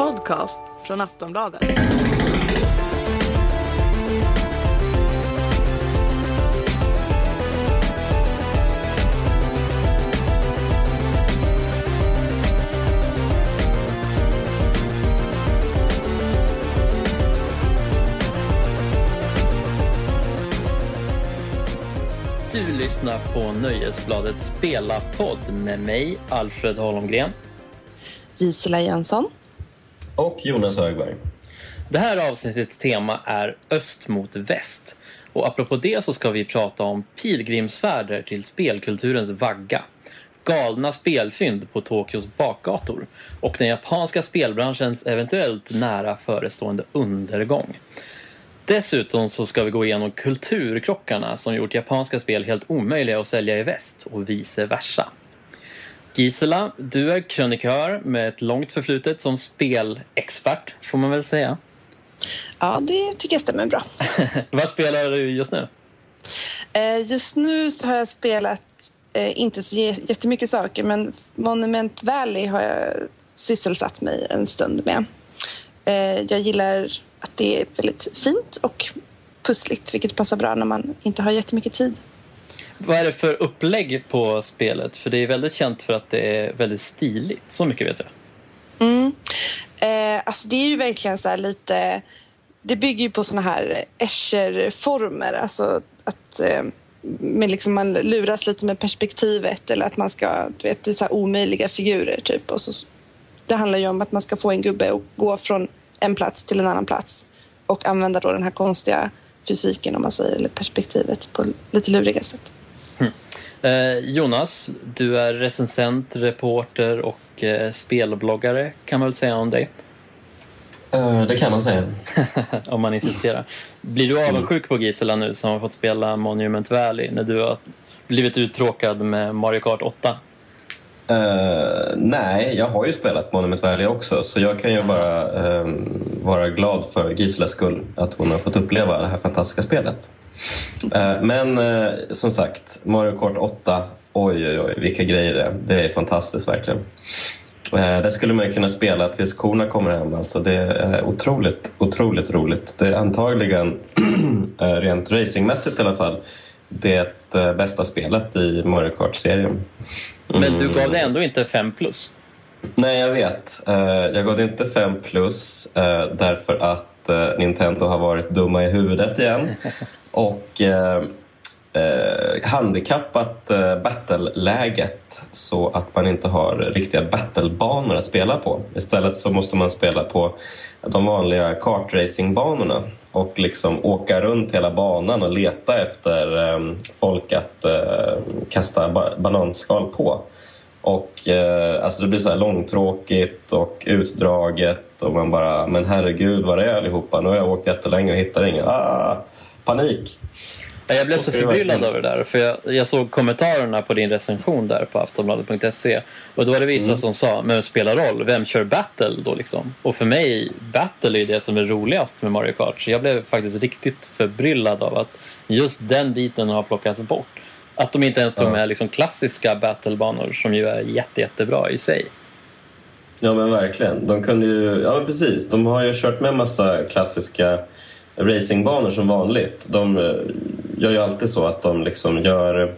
podcast från Aftonbladet. Du lyssnar på Nöjesbladets Spela-podd med mig, Alfred Holmgren. Gisela Jönsson. Och Jonas Högberg. Det här avsnittets tema är öst mot väst. Och apropå det så ska vi prata om pilgrimsfärder till spelkulturens vagga. Galna spelfynd på Tokyos bakgator och den japanska spelbranschens eventuellt nära förestående undergång. Dessutom så ska vi gå igenom kulturkrockarna som gjort japanska spel helt omöjliga att sälja i väst och vice versa. Gisela, du är krönikör med ett långt förflutet som spelexpert, får man väl säga. Ja, det tycker jag stämmer bra. Vad spelar du just nu? Eh, Just nu så har jag spelat, eh, inte så jä- jättemycket saker, men Monument Valley har jag sysselsatt mig en stund med. Eh, Jag gillar att det är väldigt fint och pussligt, vilket passar bra när man inte har jättemycket tid. Vad är det för upplägg på spelet? För det är väldigt känt för att det är väldigt stiligt, så mycket vet jag. Mm. Eh, alltså det är ju verkligen så här lite... Det bygger ju på såna här Escher-former. Alltså att eh, med liksom man luras lite med perspektivet eller att man ska... Du vet, det är så här omöjliga figurer typ. Och så, det handlar ju om att man ska få en gubbe att gå från en plats till en annan plats och använda då den här konstiga fysiken om man säger, eller perspektivet på lite luriga sätt. Eh, Jonas, du är recensent, reporter och eh, spelbloggare kan man väl säga om dig, Eh, det kan man säga. om man insisterar. Blir du avundsjuk på Gisela nu som har fått spela Monument Valley när du har blivit uttråkad med Mario Kart 8? Uh, nej, jag har ju spelat Monument Valley också så jag kan ju bara uh, vara glad för Giselas skull att hon har fått uppleva det här fantastiska spelet. Uh, men eh, som sagt, Mario Kart 8, oj oj oj vilka grejer det är. Det är fantastiskt verkligen. Eh, det skulle man kunna spela tills korna kommer hem. Alltså det är otroligt, otroligt roligt. Det är antagligen, rent racingmässigt i alla fall, det eh, bästa spelet i Mario Kart-serien. Men du gav det ändå inte 5 plus. Nej, jag vet. Eh, Jag gav det inte 5 plus eh, därför att eh, Nintendo har varit dumma i huvudet igen och eh, handikappat eh, battle-läget så att man inte har riktiga battlebanor att spela på. Istället så måste man spela på de vanliga kartracingbanorna och liksom åka runt hela banan och leta efter eh, folk att eh, kasta ba- bananskal på. Och eh, alltså det blir så här långtråkigt och utdraget och man bara, men herregud var är allihopa? Nu har jag åkt jättelänge och hittar ingen. Ah, panik! Ja, Jag blev Så så förbryllad över det där. För jag, jag såg kommentarerna på din recension där på aftonbladet.se. Och då var det vissa Mm. som sa, men spelar roll, vem kör battle då liksom? Och för mig, battle är det som är roligast med Mario Kart. Så jag blev faktiskt riktigt förbryllad av att just den biten har plockats bort. Att de inte ens tog Ja. med liksom klassiska battlebanor som ju är jätte, jättebra i sig. Ja men verkligen. De kunde ju, ja men precis. De har ju kört med massa klassiska racingbanor som vanligt. De gör ju alltid så att de liksom gör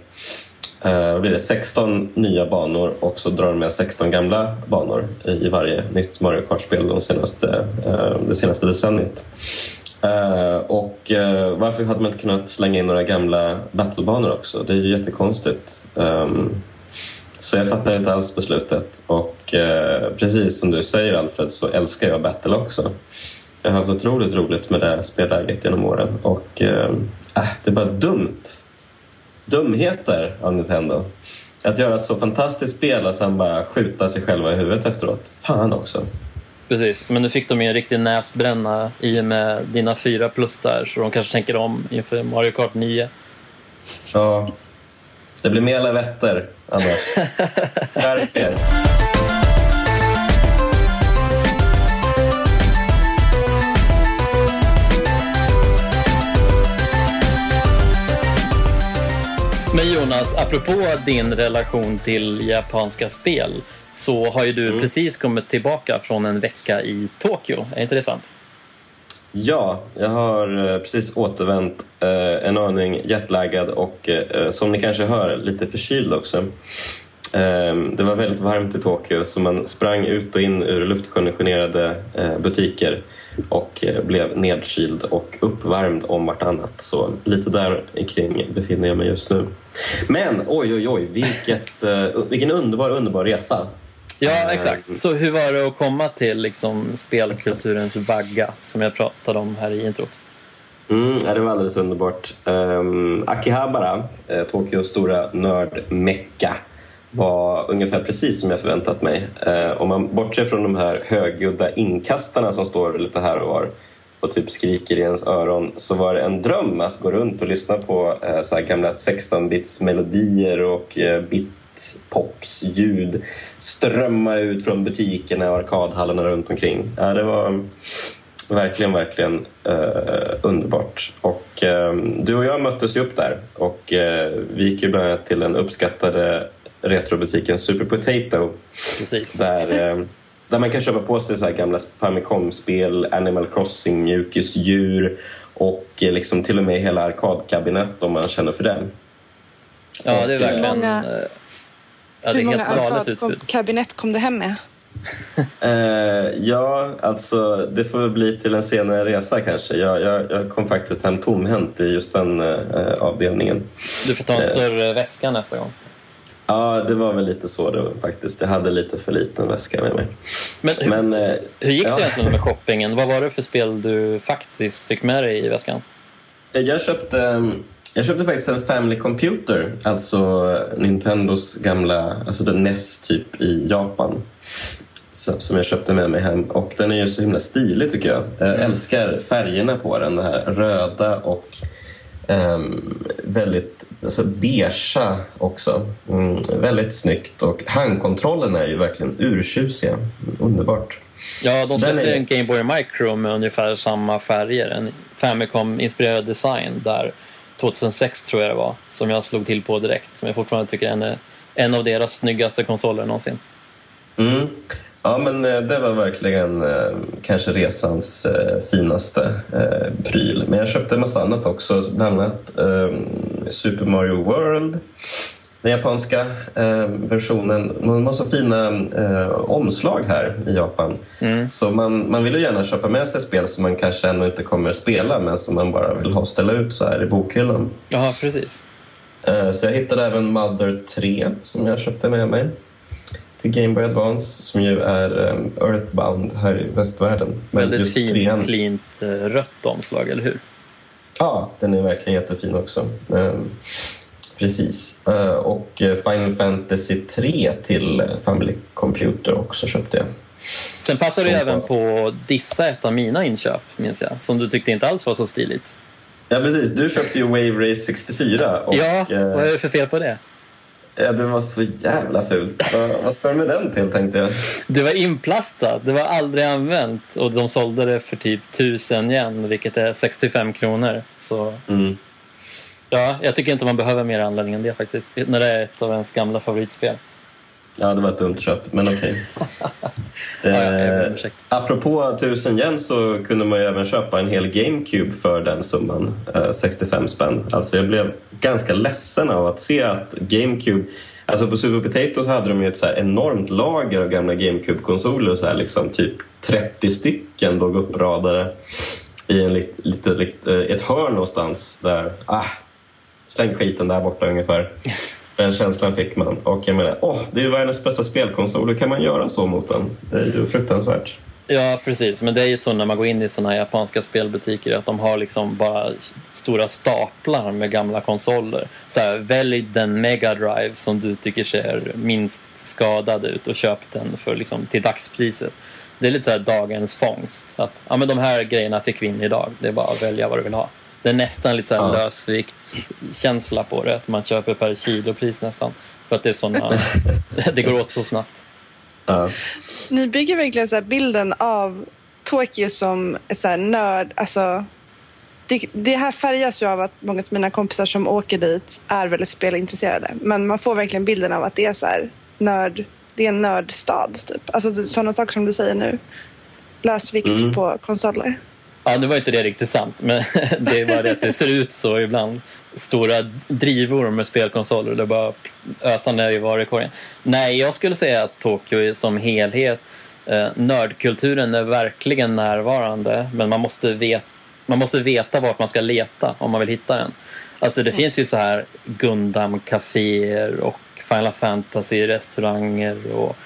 eh, blir det, 16 nya banor och så drar de med 16 gamla banor i, varje nytt Mario Kart-spel de senaste, eh, det senaste decenniet. Eh, och eh, varför hade man inte kunnat slänga in några gamla battlebanor också? Det är ju jättekonstigt. Um, så jag fattar inte alls beslutet. Och eh, precis som du säger Alfred så älskar jag Battle också. Jag har haft otroligt roligt med det spelläget genom åren. Och eh, äh, det är bara dumt. Dumheter av Nintendo. Att göra ett så fantastiskt spel och sen bara skjuta sig själva i huvudet efteråt. Fan också. Precis, men nu fick de ju en riktig näsbränna i och med dina fyra plus där. Så de kanske tänker om inför Mario Kart 9. Ja. Det blir mer lavetter annars. Skärp er. Men Jonas, apropå din relation till japanska spel så har ju du Mm. precis kommit tillbaka från en vecka i Tokyo. Är inte det sant? Ja, jag har eh, precis återvänt. Eh, en aning jetlaggad och eh, som ni kanske hör lite förkyld också. Eh, det var väldigt varmt i Tokyo så man sprang ut och in ur luftkonditionerade eh, butiker och eh, blev nedkyld och uppvärmd om vartannat. Så lite där kring befinner jag mig just nu. Men oj, oj, oj, vilket, eh, vilken underbar, underbar resa. Ja, exakt. Så hur var det att komma till liksom, spelkulturens vagga som jag pratade om här i introt? Mm, det var alldeles underbart. Um, Akihabara, eh, Tokyos stora nördmecka, var ungefär precis som jag förväntat mig. Eh, om man bortser från de här högljudda inkastarna som står lite här och var och typ skriker i ens öron så var det en dröm att gå runt och lyssna på eh, så här gamla 16-bits melodier och eh, bit-pops ljud strömma ut från butikerna och arkadhallarna runt omkring. Ja, det var verkligen, verkligen eh, underbart. Och eh, du och jag möttes ju upp där och eh, vi gick ju bland annat till den uppskattade retrobutiken Super Potato Precis. där, eh, där man kan köpa på sig så här gamla Famicom-spel, Animal Crossing, mjukisdjur och eh, liksom till och med hela arkadkabinett om man känner för det. Ja, det är eh, verkligen... många- Ja, det Hur är många galet utbud. arkadkabinett kom du hem med? Eh, ja, alltså det får väl bli till en senare resa kanske. Jag, jag, jag kom faktiskt hem tomhänt i just den eh, avdelningen. Du får ta en större väska nästa gång. Ja, det var väl lite så det var faktiskt. Jag hade lite för liten väska med mig. Men hur, Men, eh, hur gick ja. det egentligen med shoppingen? Vad var det för spel du faktiskt fick med dig i väskan? Jag köpte, jag köpte faktiskt en Family Computer, alltså Nintendos gamla, alltså den NES typ i Japan. Som jag köpte med mig hem och den är ju så himla stilig tycker jag. Jag älskar färgerna på den, det här röda och ehm, väldigt alltså, beigea också. Mm, väldigt snyggt och handkontrollerna är ju verkligen urtjusiga. Underbart. Ja, de släppte är- en Game Boy Micro med ungefär samma färger. En Famicom-inspirerad design där 2006 tror jag det var, som jag slog till på direkt. Som jag fortfarande tycker är en, en av deras snyggaste konsoler någonsin. Mm. Ja, men eh, det var verkligen eh, kanske resans eh, finaste pryl. Men jag köpte en massa annat också, bland annat eh, Super Mario World, den japanska eh, versionen. De har så fina omslag här i Japan. Så man, man vill ju gärna köpa med sig spel som man kanske ännu inte kommer spela men som man bara vill ha ställa ut så här i bokhyllan. Ja, precis. Så jag hittade även Mother 3 som jag köpte med mig till Game Boy Advance som ju är um, Earthbound här i västvärlden. Väldigt fint, trean- cleant, eh, rött omslag, eller hur? Ja, den är verkligen jättefin också. Ehm, precis. Eh, och eh, Final Fantasy 3 till eh, Family Computer också köpte jag. Sen passade du även på att dissa ett av mina inköp, minns jag. Som du tyckte inte alls var så stiligt. Ja, precis. Du köpte ju Wave Race 64. Och, ja, eh, vad är det för fel på det? Ja, det var så jävla fult. Vad- Vad du med den till, tänkte jag. Det var inplastat, det var aldrig använt och de sålde det för typ 1000 yen, vilket är 65 kronor. Så Mm. ja, jag tycker inte man behöver mer anledning än det faktiskt, när det är ett av ens gamla favoritspel. Ja, det var ett dumt köp, men okej. Om Eh, apropå 1000 yen så kunde man ju även köpa en hel GameCube för den summan, eh, 65 spänn. Alltså jag blev ganska ledsen av att se att GameCube Alltså på Super Potato hade de ju ett så enormt lager av gamla GameCube-konsoler. Så här liksom typ 30 stycken låg uppradade i en lit, lite, lite, ett hörn någonstans där. Ah, släng skiten där borta ungefär. Den känslan fick man. Och jag menar, åh, det är ju världens bästa spelkonsol. Hur kan man göra så mot den? Det är ju fruktansvärt. Ja, precis. Men det är ju så när man går in i såna här japanska spelbutiker att de har liksom bara stora staplar med gamla konsoler. Så här, välj den Mega Drive som du tycker ser minst skadad ut och köp den för liksom, till dagspriset. Det är lite så här dagens fångst. Att, ja, men de här grejerna fick vi in idag. Det är bara att välja vad du vill ha. Det är nästan lite så här Ja. lösviktskänsla på det. Att man köper per kilopris nästan. För att det är såna, det går åt så snabbt. Ja. Ni bygger verkligen så här bilden av Tokyo som så här nörd. Alltså, det, det här färgas ju av att många av mina kompisar som åker dit är väldigt spelintresserade. Men man får verkligen bilden av att det är så här nörd, det är en nördstad. Typ. Alltså sådana saker som du säger nu. Lösvikt Mm. på konsoler. Ja, nu var inte det riktigt sant, men det är bara det att det ser ut så ibland. Stora drivor med spelkonsoler, det bara ösa ner i varukorgen. Nej, jag skulle säga att Tokyo som helhet, eh, nördkulturen är verkligen närvarande, men man måste, vet, man måste veta vart man ska leta om man vill hitta den. Alltså det finns ju så här Gundam-caféer och Final Fantasy-restauranger och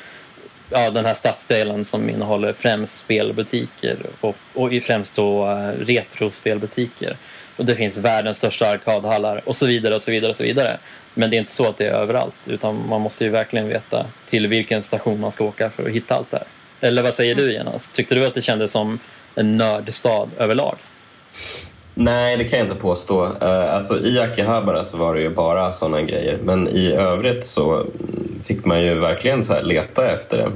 ja, den här stadsdelen som innehåller främst spelbutiker och, och främst då uh, retrospelbutiker. Och det finns världens största arkadhallar och så vidare och så vidare och så vidare. Men det är inte så att det är överallt utan man måste ju verkligen veta till vilken station man ska åka för att hitta allt det här. Eller vad säger du Jonas? Tyckte du att det kändes som en nördstad överlag? Nej, det kan jag inte påstå. Eh, alltså, I Akihabara så var det ju bara sådana grejer. Men i övrigt så fick man ju verkligen så här leta efter det.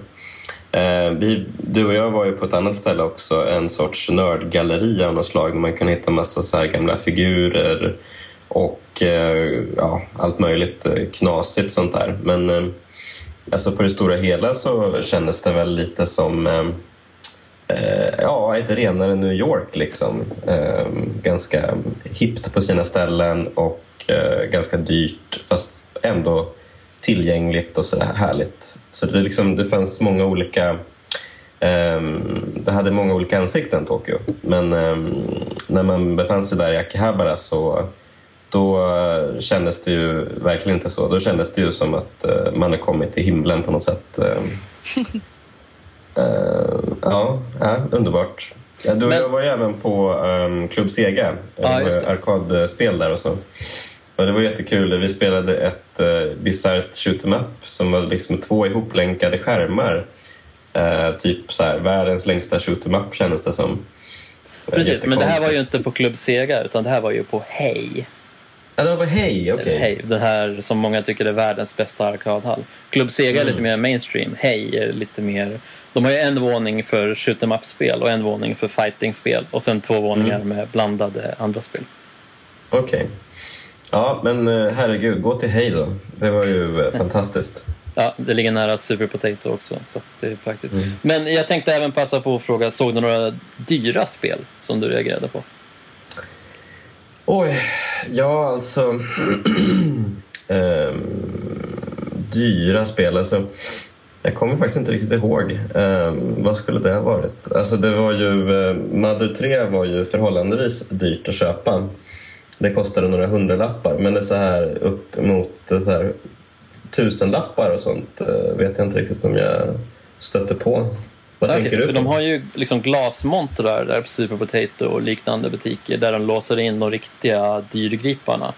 Eh, vi, du och jag var ju på ett annat ställe också, en sorts nördgalleri av något slag där man kunde hitta massa så här gamla figurer och eh, ja, allt möjligt knasigt sånt där. Men alltså på det stora hela så kändes det väl lite som eh, Eh, ja, ett renare New York liksom. Eh, ganska hippt på sina ställen och eh, ganska dyrt fast ändå tillgängligt och sådär härligt. Så det, liksom, det fanns många olika ehm, det hade många olika ansikten, Tokyo. Men ehm, när man befann sig där i Akihabara så då eh, kändes det ju verkligen inte så. Då kändes det ju som att eh, man hade kommit till himlen på något sätt. Ehm. Eh, ja, ja, underbart. Ja, du Men- jag var ju även på um, Club Sega, Ja, just var det. arkadspel där och så. Och det var jättekul. Vi spelade ett uh, bisarrt shoot 'em up som var liksom två ihoplänkade skärmar. Eh, typ så här, världens längsta shoot 'em up kändes det som. Det Precis, men det här var ju inte på Club Sega utan det här var ju på Hej. Ja, det var hej, okej. Hej, den här som många tycker är världens bästa arkadhall. Club Sega är Mm. lite mer mainstream. Hej är lite mer... De har ju en våning för shoot 'em up-spel och en våning för fighting-spel och sen två våningar Mm. med blandade andra spel. Okej. Ja, men eh, herregud, gå till då. Det var ju eh, fantastiskt. Ja, det ligger nära Super Potato också, så det är praktiskt. Mm. Men jag tänkte även passa på att fråga, såg du några dyra spel som du reagerade på? Oj, ja alltså... ehm, dyra spel, alltså. Jag kommer faktiskt inte riktigt ihåg. Ehm, vad skulle det ha varit? Alltså det var ju... Uh, Mother 3 var ju förhållandevis dyrt att köpa. Det kostade några hundralappar, men det är så här upp mot eh, så här, tusenlappar och sånt eh, vet jag inte riktigt som jag stötte på. Vad Okej, tänker du för de har ju liksom glasmontrar där på Super Potato och liknande butiker där de låser in de riktiga dyrgriparna.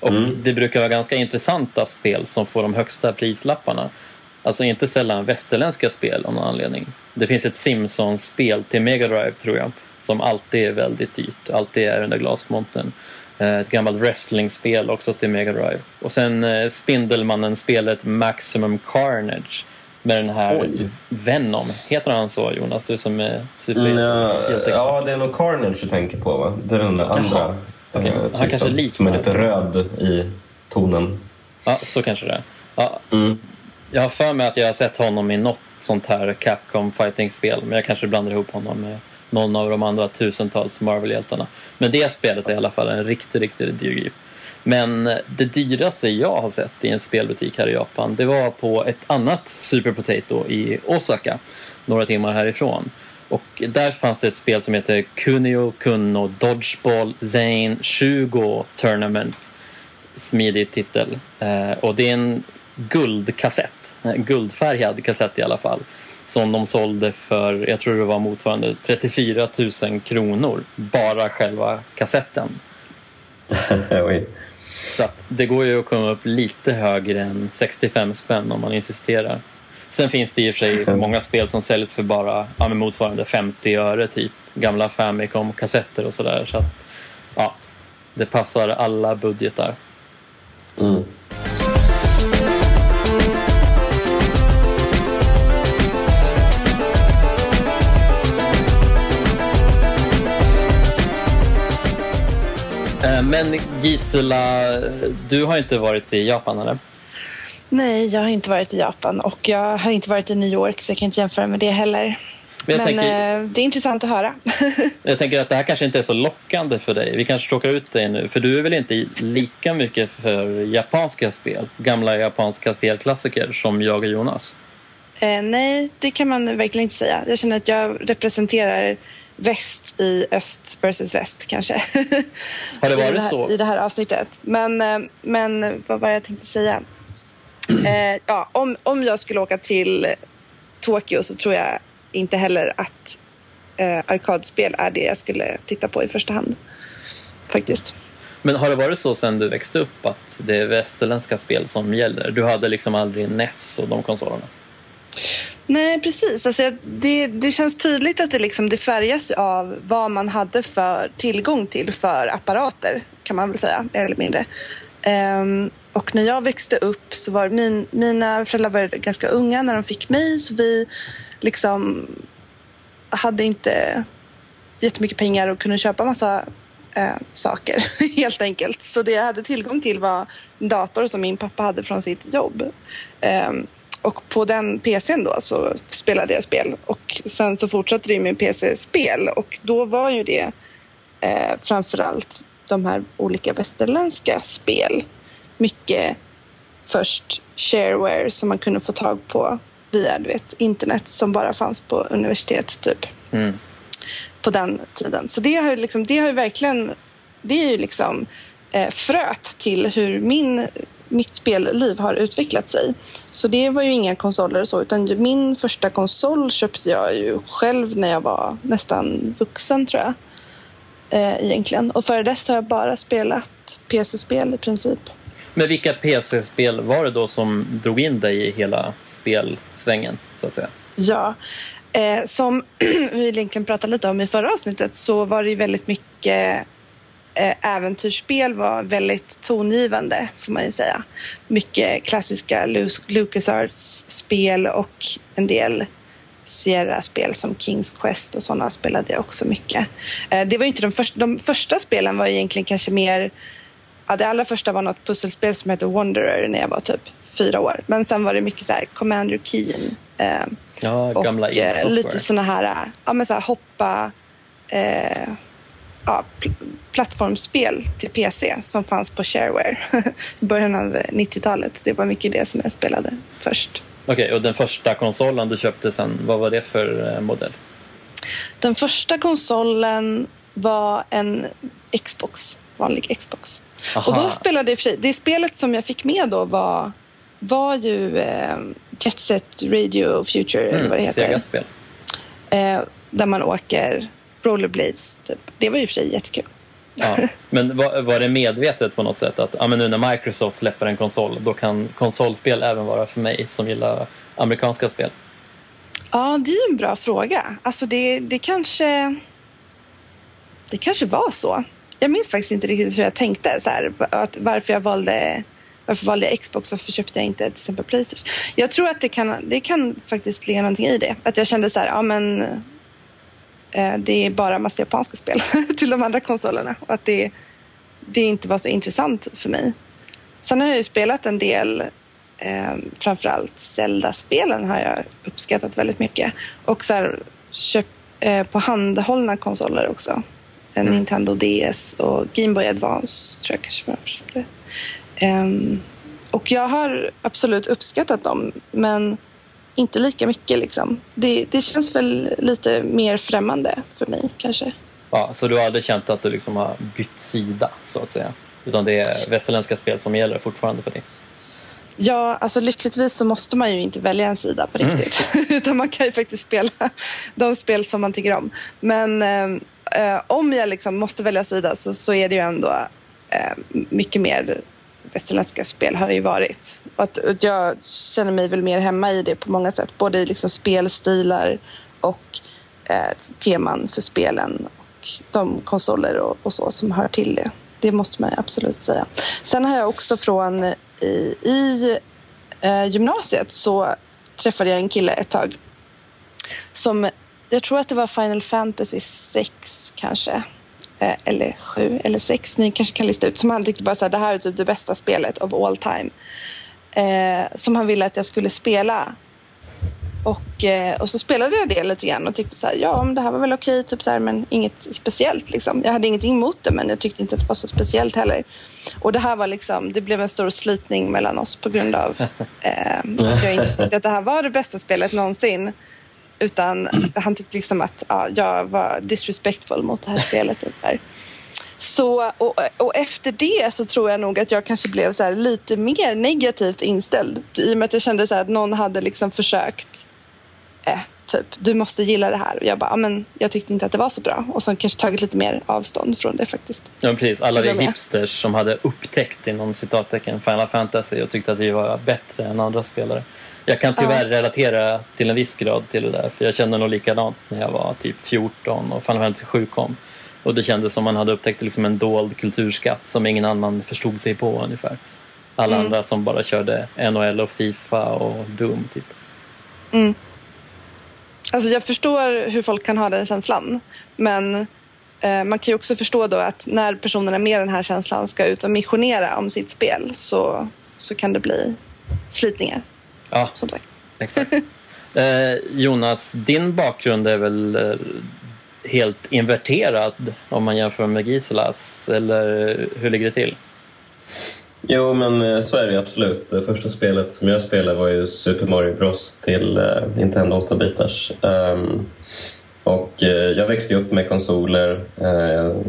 Och Mm. det brukar vara ganska intressanta spel som får de högsta prislapparna. Alltså inte sällan västerländska spel av någon anledning. Det finns ett Simpsons-spel till Mega Drive tror jag som alltid är väldigt dyrt. Alltid är den där glasmontern. Eh, Ett gammalt wrestlingspel också till Mega Drive. Och sen eh, Spindelmannen-spelet Maximum Carnage med den här Oj. Venom. Heter han så Jonas? Du som är Mm, ja, superhjälteexpert. ja, det är nog Carnage du tänker på va? Det är den där andra. Jaha. Han typen, Som är lite röd i tonen. Ja, så kanske det är. Ja, Mm jag har för mig att jag har sett honom i något sånt här Capcom fighting-spel men jag kanske blandar ihop honom med någon av de andra tusentals Marvel-hjältarna. Men det spelet är i alla fall en riktigt, riktigt dyr grip. Men det dyraste jag har sett i en spelbutik här i Japan det var på ett annat Super Potato i Osaka, några timmar härifrån. Och där fanns det ett spel som heter Kunio Kunno Dodgeball Zane 20 Tournament. Smidig titel. Eh, och det är en guldkassett, guldfärgad kassett i alla fall. Som de sålde för, jag tror det var motsvarande 34 000 kronor. Bara själva kassetten. Oj. Så det går ju att komma upp lite högre än 65 spänn om man insisterar. Sen finns det i och för sig många spel som säljs för bara ja, motsvarande 50 öre typ. Gamla Famicom-kassetter och sådär. Så att ja, det passar alla budgetar. Mm. Men Gisela, du har inte varit i Japan eller? Nej, jag har inte varit i Japan och jag har inte varit i New York så jag kan inte jämföra med det heller. Men Men, tänker- eh, det är intressant att höra. Jag tänker att det här kanske inte är så lockande för dig. Vi kanske tråkar ut dig nu. För du är väl inte lika mycket för japanska spel? Gamla japanska spelklassiker som jag och Jonas. eh, nej, det kan man verkligen inte säga. Jag känner att jag representerar väst i öst versus väst kanske. Har det I varit här, så? I det här avsnittet. Men, eh, men vad var det jag tänkte säga? Eh, ja, om, om jag skulle åka till Tokyo så tror jag inte heller att eh, arkadspel är det jag skulle titta på i första hand. Faktiskt. Men har det varit så sen du växte upp att det är västerländska spel som gäller? Du hade liksom aldrig NES och de konsolerna? Nej, precis. Alltså, det, det känns tydligt att det, liksom, det färgas av vad man hade för tillgång till för apparater, kan man väl säga, mer eller mindre. Um, och när jag växte upp så var min, mina föräldrar var ganska unga när de fick mig, så vi liksom hade inte jättemycket pengar och kunde köpa massa eh, saker, helt enkelt. Så det jag hade tillgång till var en dator som min pappa hade från sitt jobb. Ehm, och på den PCn då så spelade jag spel. Och sen så fortsatte det med PC-spel och då var ju det eh, framförallt de här olika västerländska spel. Mycket först shareware som man kunde få tag på via du vet, internet som bara fanns på universitet typ Mm. på den tiden. Så det har ju, liksom, det har ju verkligen... Det är ju liksom eh, fröet till hur min, mitt spelliv har utvecklat sig. Så det var ju inga konsoler och så, utan min första konsol köpte jag ju själv när jag var nästan vuxen, tror jag. Eh, egentligen. Och före dess har jag bara spelat PC-spel i princip. Men vilka PC-spel var det då som drog in dig i hela spelsvängen, så att säga? Ja. Eh, som vi egentligen pratade lite om i förra avsnittet så var det ju väldigt mycket äventyrsspel var väldigt tongivande får man ju säga. Mycket klassiska Lu- LucasArts-spel och en del Sierra-spel som Kings Quest och sådana spelade jag också mycket. Eh, det var ju inte de, första, de första spelen var egentligen kanske mer Ja, det allra första var något pusselspel som hette Wanderer när jag var typ fyra år. Men sen var det mycket så här Commander Keen. Eh, Ja, och gamla id eh, lite såna här, ja, men så här hoppa eh, ja, pl- plattformsspel till PC som fanns på Shareware i början av 90-talet. Det var mycket det som jag spelade först. Okej, och den första konsolen du köpte sen, vad var det för eh, modell? Den första konsolen var en Xbox, vanlig Xbox. Aha. Och då spelade jag i och för sig, det spelet som jag fick med då var, var ju eh, Jet Set Radio Future, eller vad det heter. Sega-spel. Eh, där man åker rollerblades. Typ. Det var ju för sig jättekul. Ja. Men var, var det medvetet på något sätt att ja, men nu när Microsoft släpper en konsol, då kan konsolspel även vara för mig som gillar amerikanska spel? Ja, det är ju en bra fråga. Alltså det, det kanske... Det kanske var så. Jag minns faktiskt inte riktigt hur jag tänkte. Så här, att varför jag valde... Varför valde jag Xbox? Varför köpte jag inte till exempel Playstation? Jag tror att det kan, det kan faktiskt ligga någonting i det. Att jag kände så här, ja men... Eh, det är bara massa japanska spel till de andra konsolerna. Och att det, det inte var så intressant för mig. Sen har jag ju spelat en del, eh, framförallt Zelda-spelen har jag uppskattat väldigt mycket. Och så här, köp, eh, på handhållna konsoler också. En Nintendo DS och Game Boy Advance tror jag kanske var köpte. Ehm, och jag har absolut uppskattat dem, men inte lika mycket. Liksom. Det, det känns väl lite mer främmande för mig kanske. Ja, så du har aldrig känt att du liksom har bytt sida, så att säga? Utan det är västerländska spel som gäller fortfarande för dig? Ja, alltså lyckligtvis så måste man ju inte välja en sida på riktigt. Utan man kan ju faktiskt spela de spel som man tycker om. Men eh, eh, om jag liksom måste välja sida så, så är det ju ändå eh, mycket mer västerländska spel har det ju varit. Att, att jag känner mig väl mer hemma i det på många sätt. Både i liksom spelstilar och eh, teman för spelen och de konsoler och, och så som hör till det. Det måste man absolut säga. Sen har jag också från i, i eh, gymnasiet så träffade jag en kille ett tag som jag tror att det var Final Fantasy 6 kanske. Eh, eller sju eller sex, ni kanske kan lista ut, som han tyckte bara så här, det här är typ det bästa spelet of all time. Eh, som han ville att jag skulle spela. Och, eh, och så spelade jag det lite grann och tyckte så här, ja men det här var väl okej, typ så här, men inget speciellt liksom. Jag hade ingenting emot det men jag tyckte inte att det var så speciellt heller. Och det här var liksom, det blev en stor slitning mellan oss på grund av eh, att jag inte tyckte att det här var det bästa spelet någonsin. Utan han tyckte liksom att ja, jag var disrespectful mot det här spelet. Och där. Så, och, och efter det så tror jag nog att jag kanske blev så lite mer negativt inställd. I och med att jag kände så att någon hade liksom försökt eh, typ, du måste gilla det här. Och jag bara, ja, men jag tyckte inte att det var så bra. Och sen kanske tagit lite mer avstånd från det faktiskt. Ja, precis. Alla med. hipsters som hade upptäckt inom citattecken Final Fantasy och tyckte att vi var bättre än andra spelare. Jag kan tyvärr relatera till en viss grad till det där, för jag kände nog likadant när jag var typ 14 och Final Fantasy 7 kom. Och det kändes som man hade upptäckt liksom en dold kulturskatt som ingen annan förstod sig på ungefär. Alla andra som bara körde NHL och Fifa och Doom typ. Alltså jag förstår hur folk kan ha den känslan. Men eh, man kan ju också förstå då att när personerna med den här känslan ska ut och missionera om sitt spel så, så kan det bli slitningar, Ja, som sagt. exakt. eh, Jonas, din bakgrund är väl eh, helt inverterad om man jämför med Giselas, eller hur ligger det till? Jo, men eh, så är det absolut. Det första spelet som jag spelade var ju Super Mario Bros till eh, Nintendo 8-bitars. Ehm, och eh, jag växte upp med konsoler. Jag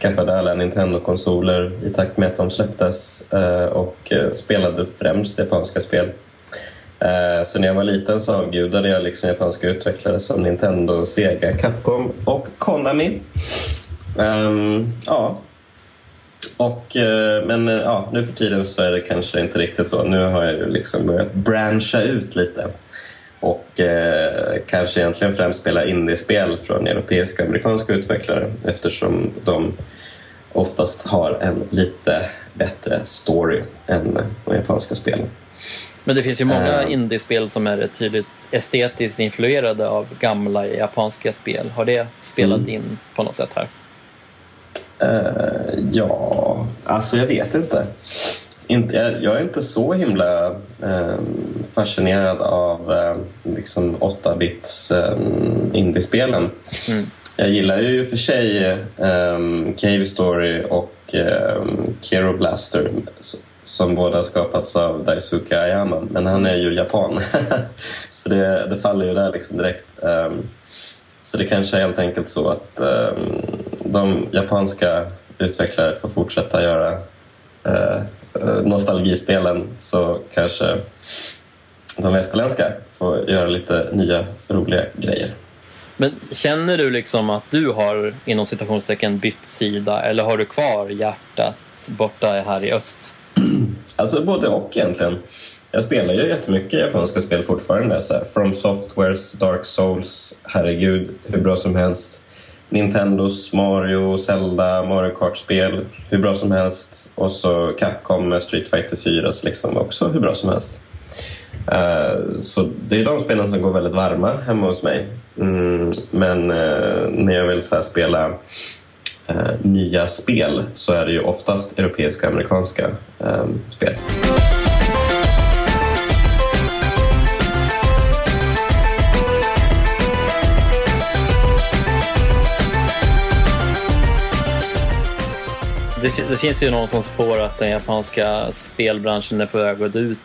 skaffade alla Nintendo-konsoler i takt med att de släpptes och spelade främst japanska spel. Eh, så när jag var liten så avgudade jag liksom japanska utvecklare som Nintendo, Sega, Capcom och Konami. Ehm, ja, och, eh, men eh, ja, nu för tiden så är det kanske inte riktigt så. Nu har jag ju liksom börjat branscha ut lite. Och eh, kanske egentligen främst spela indiespel från europeiska och amerikanska utvecklare eftersom de oftast har en lite bättre story än de japanska spelen. Men det finns ju många Eh. indiespel som är tydligt estetiskt influerade av gamla japanska spel. Har det spelat Mm. in på något sätt här? Eh, ja, alltså jag vet inte. inte jag, jag är inte så himla eh, fascinerad av eh, liksom 8-bits eh, indiespelen. Mm. Jag gillar ju för sig eh, Cave Story och eh, Kero Blaster som båda har skapats av Daisuke Ayama, men han är ju japan. så det, det faller ju där liksom direkt. Um, så det kanske är helt enkelt så att um, de japanska utvecklare får fortsätta göra uh, nostalgispelen så kanske de västerländska får göra lite nya roliga grejer. Men känner du liksom att du har inom citationstecken bytt sida eller har du kvar hjärtat borta här i öst? Alltså både och egentligen. Jag spelar ju jättemycket japanska spel fortfarande. Så här, From Softwares, Dark Souls, herregud, hur bra som helst. Nintendos Mario, Zelda, Mario Kart-spel, hur bra som helst. Och så Capcom med Street Fighter 4, så liksom också hur bra som helst. Uh, så det är de spelen som går väldigt varma hemma hos mig. Mm, men uh, när jag vill så här spela eh, nya spel så är det ju oftast europeiska och amerikanska eh, spel. Det, det finns ju någon som spår att den japanska spelbranschen är på väg att dö ut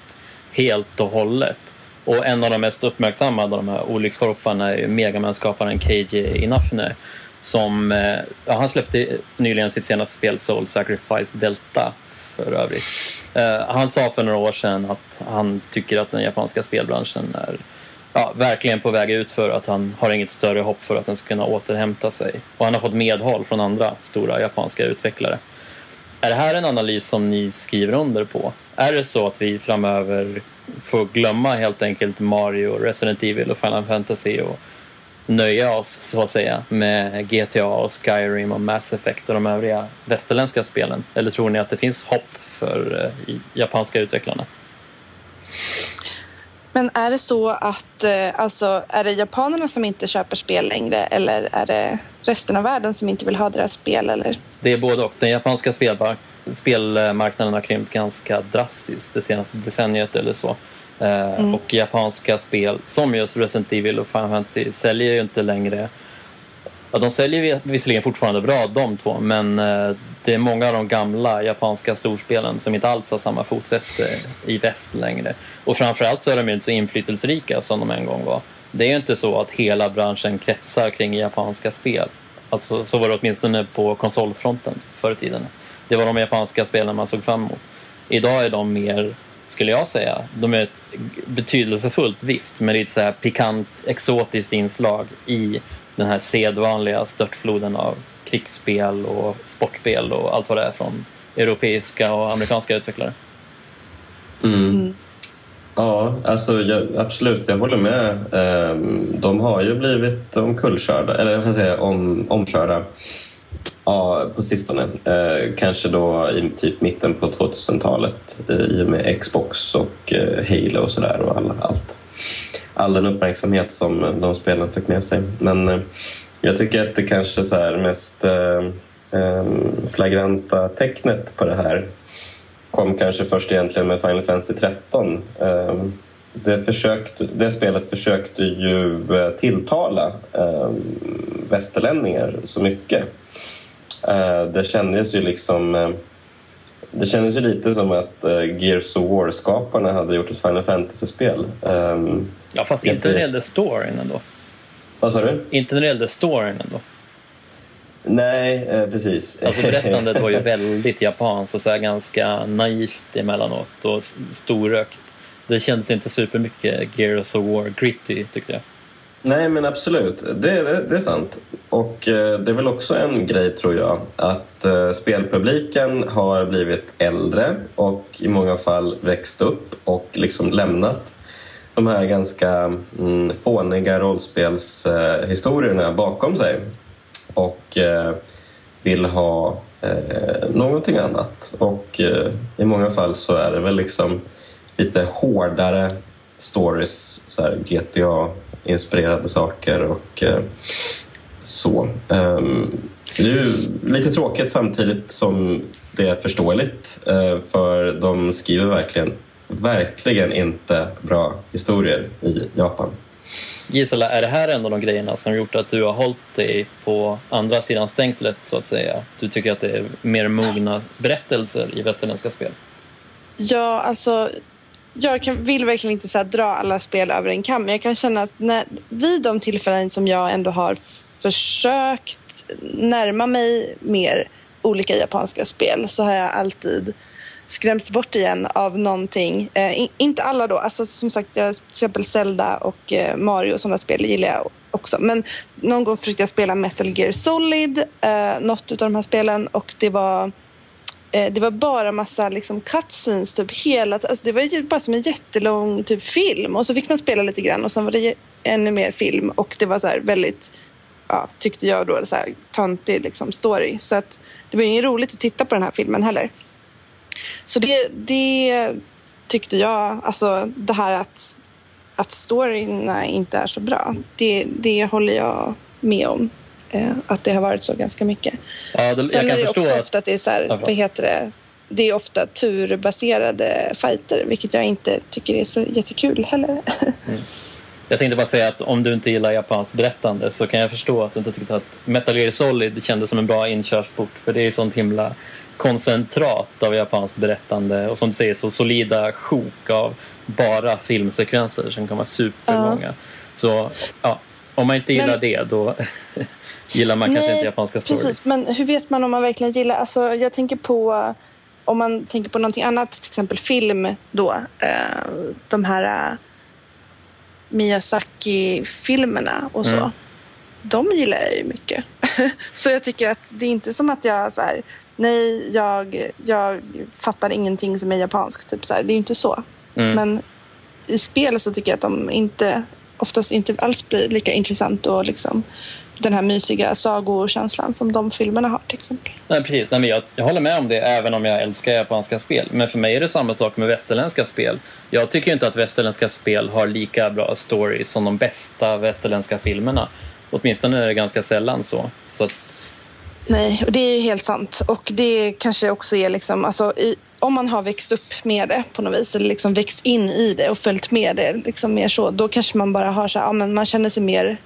helt och hållet. Och en av de mest uppmärksammade av de här olyckskorparna är ju Megaman-skaparen Inafune. Som, eh, ja, han släppte nyligen sitt senaste spel Soul Sacrifice Delta för övrigt. Eh, han sa för några år sedan att han tycker att den japanska spelbranschen är ja, verkligen på väg ut för att han har inget större hopp för att den ska kunna återhämta sig. Och han har fått medhåll från andra stora japanska utvecklare. Är det här en analys som ni skriver under på? Är det så att vi framöver får glömma helt enkelt Mario, Resident Evil och Final Fantasy och nöja oss så att säga med GTA och Skyrim och Mass Effect och de övriga västerländska spelen? Eller tror ni att det finns hopp för eh, japanska utvecklarna? Men är det så att eh, alltså, är det japanerna som inte köper spel längre eller är det resten av världen som inte vill ha deras spel? Eller? Det är både och. Den japanska spelmarknaden har krympt ganska drastiskt det senaste decenniet eller så. Eh, Och japanska spel som just Resident Evil och Final Fantasy säljer ju inte längre Ja, de säljer vi- visserligen fortfarande bra de två men eh, det är många av de gamla japanska storspelen som inte alls har samma fotfäste i väst längre. Och framförallt så är de ju inte så inflytelserika som de en gång var. Det är inte så att hela branschen kretsar kring japanska spel. Alltså, så var det åtminstone på konsolfronten förr i tiden. Det var de japanska spelen man såg fram emot. Idag är de mer, skulle jag säga, de är ett betydelsefullt visst, men lite så här pikant, exotiskt inslag i den här sedvanliga störtfloden av krigsspel och sportspel och allt vad det är från europeiska och amerikanska utvecklare. Mm. Ja, alltså jag, absolut, jag håller med. Ehm, De har ju blivit omkullkörda, eller jag ska säga om, omkörda ja, på sistone. Eh, Kanske då i typ mitten på 2000-talet eh, i och med Xbox och eh, Halo och sådär och all, allt. All den uppmärksamhet som eh, de spelen fick med sig. Men eh, jag tycker att det kanske så här mest eh, eh, flagranta tecknet på det här kom kanske först egentligen med Final Fantasy 13. Eh, det, försökte, det spelet försökte ju eh, tilltala eh, västerlänningar så mycket. Eh, Det kändes ju liksom... eh, Det kändes ju lite som att eh, Gears of War-skaparna hade gjort ett Final Fantasy-spel. Ehm, Ja, fast inte när det gällde storyn ändå. Vad sa du? Inte när det gällde storyn ändå. Nej, precis. Alltså berättandet var ju väldigt japanskt och så ganska naivt emellanåt och storökt. Det kändes inte supermycket Gears of War gritty tyckte jag. Nej, men absolut. Det, det, det är sant. Och eh, det är väl också en grej, tror jag, att eh, spelpubliken har blivit äldre och i många fall växt upp och liksom lämnat de här ganska mm, fåniga rollspelshistorierna eh, bakom sig och eh, vill ha eh, någonting annat. Och eh, i många fall så är det väl liksom lite hårdare stories, så här GTA-inspirerade saker och eh, så. Ehm, det är ju lite tråkigt samtidigt som det är förståeligt eh, för de skriver verkligen, verkligen inte bra historier i Japan. Gisela, är det här en av de grejerna som gjort att du har hållit dig på andra sidan stängslet så att säga? Du tycker att det är mer mogna berättelser i västerländska spel? Ja, alltså jag kan, vill verkligen inte så här, dra alla spel över en kam. Men jag kan känna att när, vid de tillfällen som jag ändå har försökt närma mig mer olika japanska spel så har jag alltid skrämts bort igen av någonting. Eh, in, inte alla då. Alltså, som sagt, jag, till exempel Zelda och eh, Mario och sådana spel gillar jag också. Men någon gång försökte jag spela Metal Gear Solid, eh, något av de här spelen och det var Eh, det var bara massa liksom cutscenes typ hela alltså Det var ju bara som en jättelång typ film och så fick man spela lite grann och sen var det ännu mer film och det var så här väldigt, ja, tyckte jag då, så här töntig liksom story. Så att det var ju inget roligt att titta på den här filmen heller. Så det, det tyckte jag, alltså det här att, att storyna inte är så bra, det, det håller jag med om. Eh, att det har varit så ganska mycket. Ja, det, Sen jag är kan det förstå också att... ofta att det är så här, Ja, vad heter det? Det är ofta turbaserade fighter, vilket jag inte tycker är så jättekul heller. Jag tänkte bara säga att om du inte gillar japanskt berättande så kan jag förstå att du inte tyckte att Metal Gear Solid kändes som en bra inkörsport för det är sånt himla koncentrat av japanskt berättande och som du säger så solida sjok av bara filmsekvenser som kan vara superlånga. Så ja, om man inte gillar Men- det då gillar man kanske inte japanska stories. precis. Men hur vet man om man verkligen gillar... Alltså, jag tänker på... Om man tänker på någonting annat, till exempel film då. Eh, de här eh, Miyazaki-filmerna och så. Mm. De gillar jag ju mycket. så jag tycker att det är inte som att jag så här... Nej, jag, jag fattar ingenting som är japanskt. Typ så här. Det är ju inte så. Mm. Men i spel så tycker jag att de inte, oftast inte alls blir lika intressant och liksom den här mysiga sagokänslan som de filmerna har till exempel. Nej, precis. Nej, men jag, jag håller med om det, även om jag älskar japanska spel. Men för mig är det samma sak med västerländska spel. Jag tycker inte att västerländska spel har lika bra story som de bästa västerländska filmerna. Åtminstone är det ganska sällan så. så att, Nej, och det är ju helt sant. Och det kanske också är liksom, alltså, i, om man har växt upp med det på något vis eller liksom växt in i det och följt med det liksom mer så, då kanske man bara har så här, ja, men man känner sig mer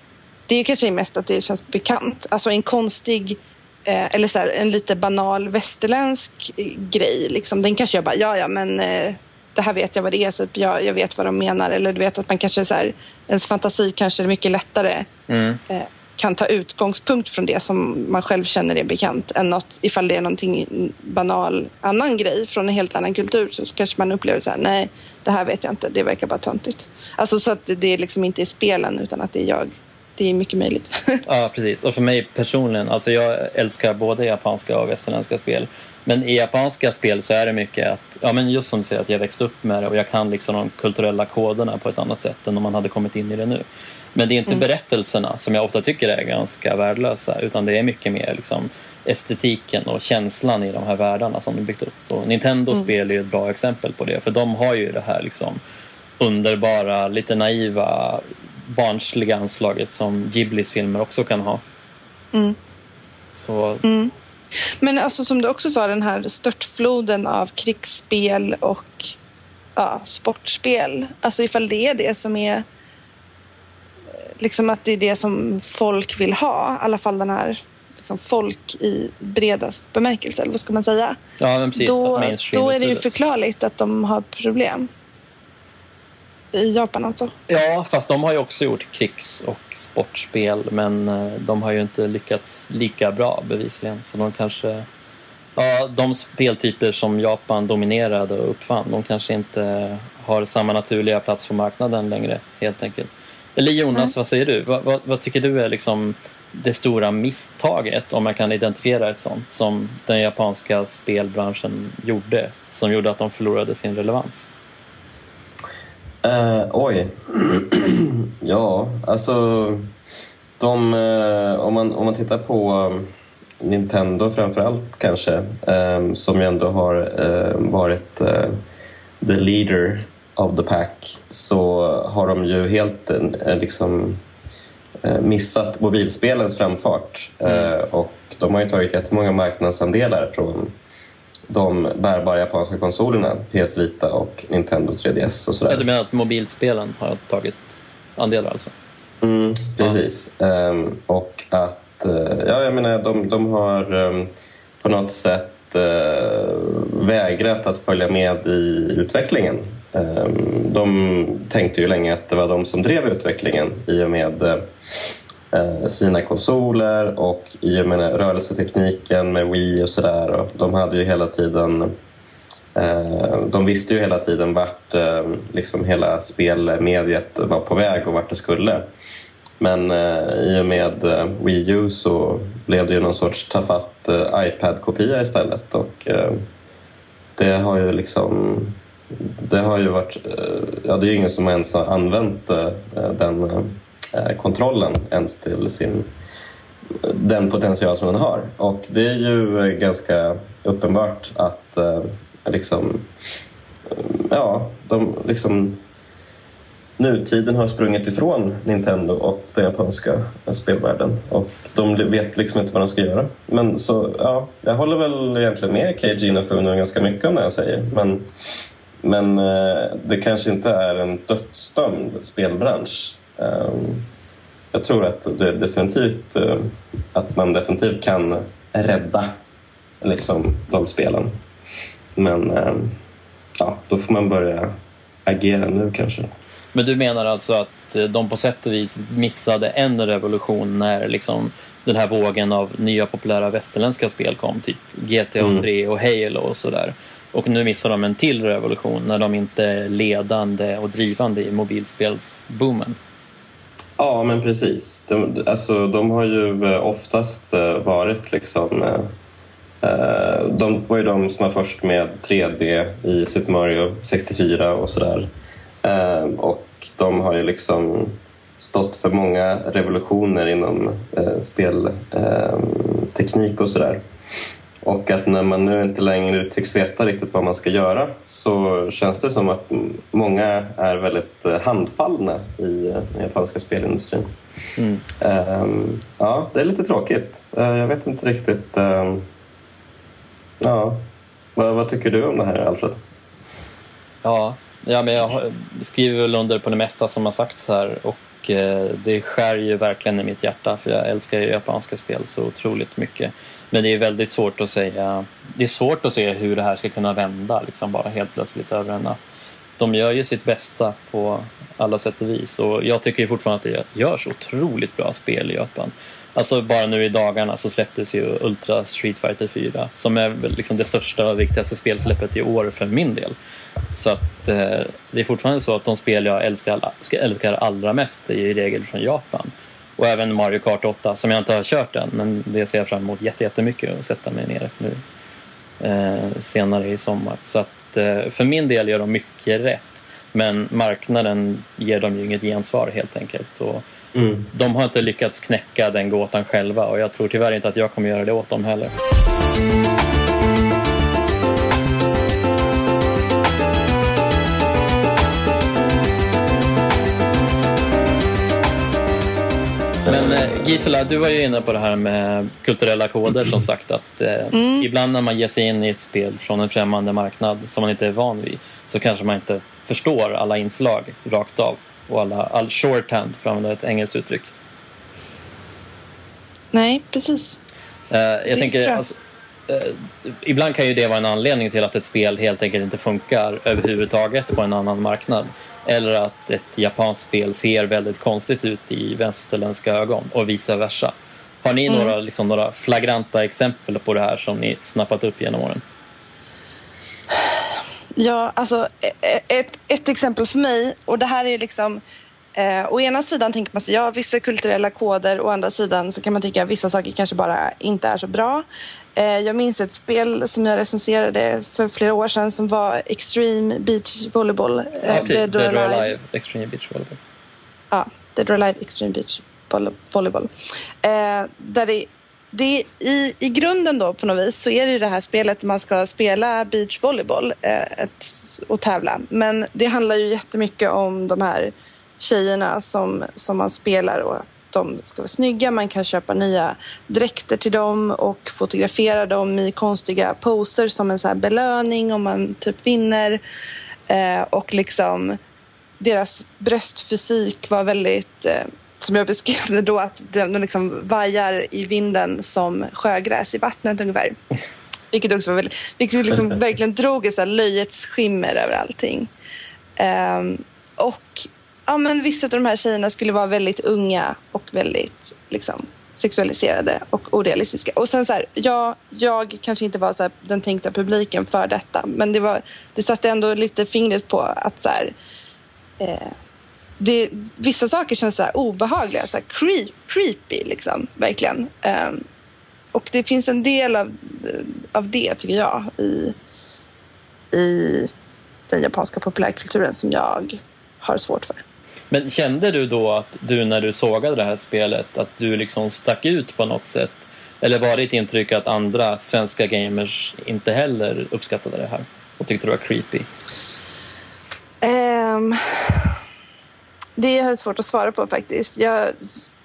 det är kanske mest att det känns bekant. Alltså en konstig eh, eller så här, en lite banal västerländsk eh, grej. Liksom. Den kanske jag bara, ja ja men eh, det här vet jag vad det är, så typ, jag, jag vet vad de menar. Eller du vet att man kanske så här, ens fantasi kanske är mycket lättare mm. eh, kan ta utgångspunkt från det som man själv känner är bekant än något, ifall det är någonting banal annan grej från en helt annan kultur så kanske man upplever så här, nej, det här vet jag inte, det verkar bara töntigt. Alltså så att det liksom inte är spelen utan att det är jag det är mycket möjligt. ja, precis. Och för mig personligen, alltså jag älskar både japanska och västerländska spel. Men i japanska spel så är det mycket att, ja men just som du säger, att jag växte upp med det och jag kan liksom de kulturella koderna på ett annat sätt än om man hade kommit in i det nu. Men det är inte mm. berättelserna som jag ofta tycker är ganska värdelösa utan det är mycket mer liksom estetiken och känslan i de här världarna som de byggt upp. Och Nintendo mm. spel är ju ett bra exempel på det för de har ju det här liksom underbara, lite naiva barnsliga anslaget som Ghiblis filmer också kan ha. Mm. Så... Mm. Men alltså som du också sa, den här störtfloden av krigsspel och ja, sportspel. Alltså ifall det är det som är liksom att det är det som folk vill ha. I alla fall den här liksom folk i bredast bemärkelse, eller vad ska man säga? Ja, precis. Då, då är det ju förklarligt att de har problem i Japan alltså. Ja, fast de har ju också gjort krigs och sportspel men eh, de har ju inte lyckats lika bra bevisligen. Så de kanske... Ja, de speltyper som Japan dominerade och uppfann, de kanske inte har samma naturliga plats på marknaden längre helt enkelt. Eller Jonas, Nej. vad säger du? Vad, vad, vad, tycker du är liksom det stora misstaget, om man kan identifiera ett sånt, som den japanska spelbranschen gjorde, som gjorde att de förlorade sin relevans? Uh, oj. ja, alltså... De, uh, om, man, om man tittar på um, Nintendo framför allt kanske, um, som ju ändå har uh, varit the leader of the pack, så har de ju helt liksom missat mobilspelens framfart. Mm. och de har ju tagit jättemånga marknadsandelar från de bärbara japanska konsolerna, PS Vita och Nintendo 3DS och sådär. Ja, du menar att mobilspelen har tagit andelar alltså? Mm, precis. Ja. Um, och att, ja jag menar de, de har um, på något sätt vägrat att följa med i utvecklingen. Ehm, de tänkte ju länge att det var de som drev utvecklingen i och med eh, sina konsoler och i och med rörelsetekniken med Wii och sådär. De hade ju hela tiden eh, de visste ju hela tiden vart eh, liksom hela spelmediet var på väg och vart det skulle. Men i och med Wii U så blev det ju någon sorts tafatt iPad-kopia istället och det har ju liksom det har ju varit, eh, ja det är ju ingen som ens har använt eh, den eh, kontrollen ens till sin, den potential som den har. Och det är ju ganska uppenbart att liksom, ja, de liksom nutiden har sprungit ifrån Nintendo och den japanska spelvärlden och de vet liksom inte vad de ska göra. Men så, ja, jag håller väl egentligen med Keiji Inafune ganska mycket om det jag säger. Men, men eh, det kanske inte är en dödsdömd spelbransch. Ehm, jag tror att, det definitivt, eh, att man definitivt kan rädda liksom, de spelen. Men eh, ja, då får man börja agera nu kanske. Men du menar alltså att eh, de på sätt och vis missade en revolution när liksom den här vågen av nya populära västerländska spel kom, typ GTA mm. 3 och Halo och sådär. Och nu missar de en till revolution när de inte är ledande och drivande i mobilspelsboomen. Ja, men precis. De, alltså, de har ju eh, oftast eh, varit liksom... Eh, eh, de var ju de som var först med 3D i Super Mario 64 och sådär. Och de har ju liksom stått för många revolutioner inom eh, spelteknik och sådär. Och att när man nu inte längre tycks veta riktigt vad man ska göra så känns det som att många är väldigt eh, handfallna i eh, den japanska spelindustrin. Mm. Um, ja, det är lite tråkigt. Uh, jag vet inte riktigt. Um, ja, vad, vad, tycker du om det här, Alfred? Ja, ja men jag skriver väl under på det mesta som har sagts här och uh, det skär ju verkligen i mitt hjärta för jag älskar ju japanska spel så otroligt mycket. Men det är väldigt svårt att säga. Det är svårt att se hur det här ska kunna vända liksom bara helt plötsligt över en natt. De gör ju sitt bästa på alla sätt och vis och jag tycker fortfarande att det görs otroligt bra spel i Japan. Alltså bara nu i dagarna så släpptes ju Ultra Street Fighter 4 som är liksom det största och viktigaste spelsläppet i år för min del. Så att eh, det är fortfarande så att de spel jag älskar, älskar allra mest är i regel från Japan. Och även Mario Kart 8 som jag inte har kört än men det ser jag fram emot jättemycket att sätta mig ner nu eh, senare i sommar. Så att eh, för min del gör de mycket rätt. Men marknaden ger dem ju inget gensvar helt enkelt. Och mm. De har inte lyckats knäcka den gåtan själva och jag tror tyvärr inte att jag kommer göra det åt dem heller. Gisela, du var ju inne på det här med kulturella koder som sagt att eh, mm. ibland när man ger sig in i ett spel från en främmande marknad som man inte är van vid så kanske man inte förstår alla inslag rakt av och alla, all shorthand för att använda ett engelskt uttryck. Nej, precis. Eh, jag det tänker, jag. Alltså, eh, ibland kan ju det vara en anledning till att ett spel helt enkelt inte funkar överhuvudtaget på en annan marknad. Eller att ett japanskt spel ser väldigt konstigt ut i västerländska ögon och vice versa. Har ni mm. några, liksom, några flagranta exempel på det här som ni snappat upp genom åren? Ja, alltså e-, e-, ett, ett exempel för mig och det här är liksom Eh, å ena sidan tänker man sig ja, vissa kulturella koder, å andra sidan så kan man tycka att vissa saker kanske bara inte är så bra. Eh, jag minns ett spel som jag recenserade för flera år sedan som var Extreme Beach Volleyball. Eh, okay. Dead, Dead or Alive Extreme Beach Volleyball. Ja, Dead or Alive Extreme Beach Volleyball. Eh, där det, det, i, I grunden då på något vis så är det ju det här spelet man ska spela beachvolleyboll eh, och tävla. Men det handlar ju jättemycket om de här tjejerna som, som man spelar och de ska vara snygga. Man kan köpa nya dräkter till dem och fotografera dem i konstiga poser som en så belöning om man typ vinner. Eh, och liksom deras bröstfysik var väldigt, eh, som jag beskrev det då, att de, de liksom vajar i vinden som sjögräs i vattnet ungefär. Vilket också var väldigt, vilket liksom verkligen drog ett så löjets skimmer över allting. Eh, och ja, men vissa av de här tjejerna skulle vara väldigt unga och väldigt liksom, sexualiserade och orealistiska. Och sen så här, ja, jag kanske inte var så här, den tänkta publiken för detta men det, var, det satte ändå lite fingret på att så här, eh, det, vissa saker känns så här obehagliga, så här creep, creepy liksom, verkligen. Um, och det finns en del av, av det, tycker jag, i, i den japanska populärkulturen som jag har svårt för. Men kände du då att du när du sågade det här spelet att du liksom stack ut på något sätt? Eller var ditt intryck att andra svenska gamers inte heller uppskattade det här och tyckte det var creepy? Um, det är svårt att svara på faktiskt. Jag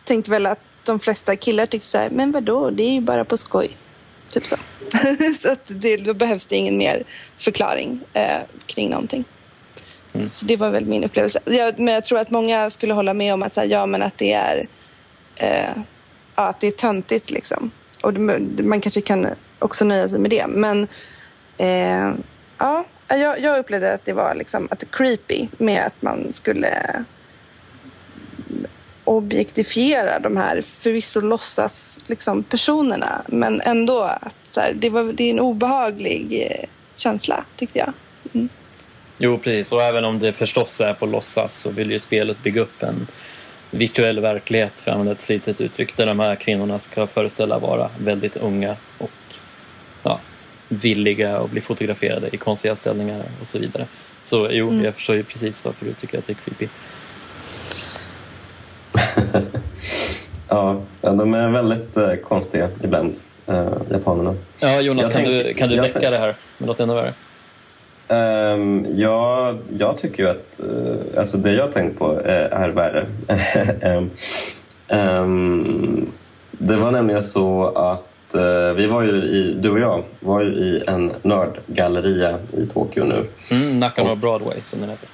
tänkte väl att de flesta killar tyckte så här, men vadå, det är ju bara på skoj. Typ så. så att det, då behövs det ingen mer förklaring eh, kring någonting. Mm. Så det var väl min upplevelse. Jag, men jag tror att många skulle hålla med om att, här, ja, men att det är eh, ja, att det är töntigt. Liksom. Och det, man kanske kan också nöja sig med det. Men eh, ja, jag, jag, upplevde att det var liksom, att det creepy med att man skulle objektifiera de här förvisso låtsas liksom, personerna men ändå att så här, det, var, det är en obehaglig eh, känsla tyckte jag. Jo, precis. Och även om det förstås är på låtsas så vill ju spelet bygga upp en virtuell verklighet, för att använda ett slitet uttryck, där de här kvinnorna ska föreställa vara väldigt unga och ja, villiga att bli fotograferade i konstiga ställningar och så vidare. Så jo, mm. jag förstår ju precis varför du tycker att det är creepy. ja, de är väldigt eh, konstiga ibland, eh, japanerna. Ja, Jonas, Jag kan, tänk- du, kan du tänk- det här med något ännu värre? Um, ja, jag tycker ju att eh, alltså det jag tänkt på eh, är värre. Ehm, ehm, det var nämligen så att eh, vi var ju i, du och jag var ju i en nördgalleria i Tokyo nu. Mm, Nakano Broadway, som den heter.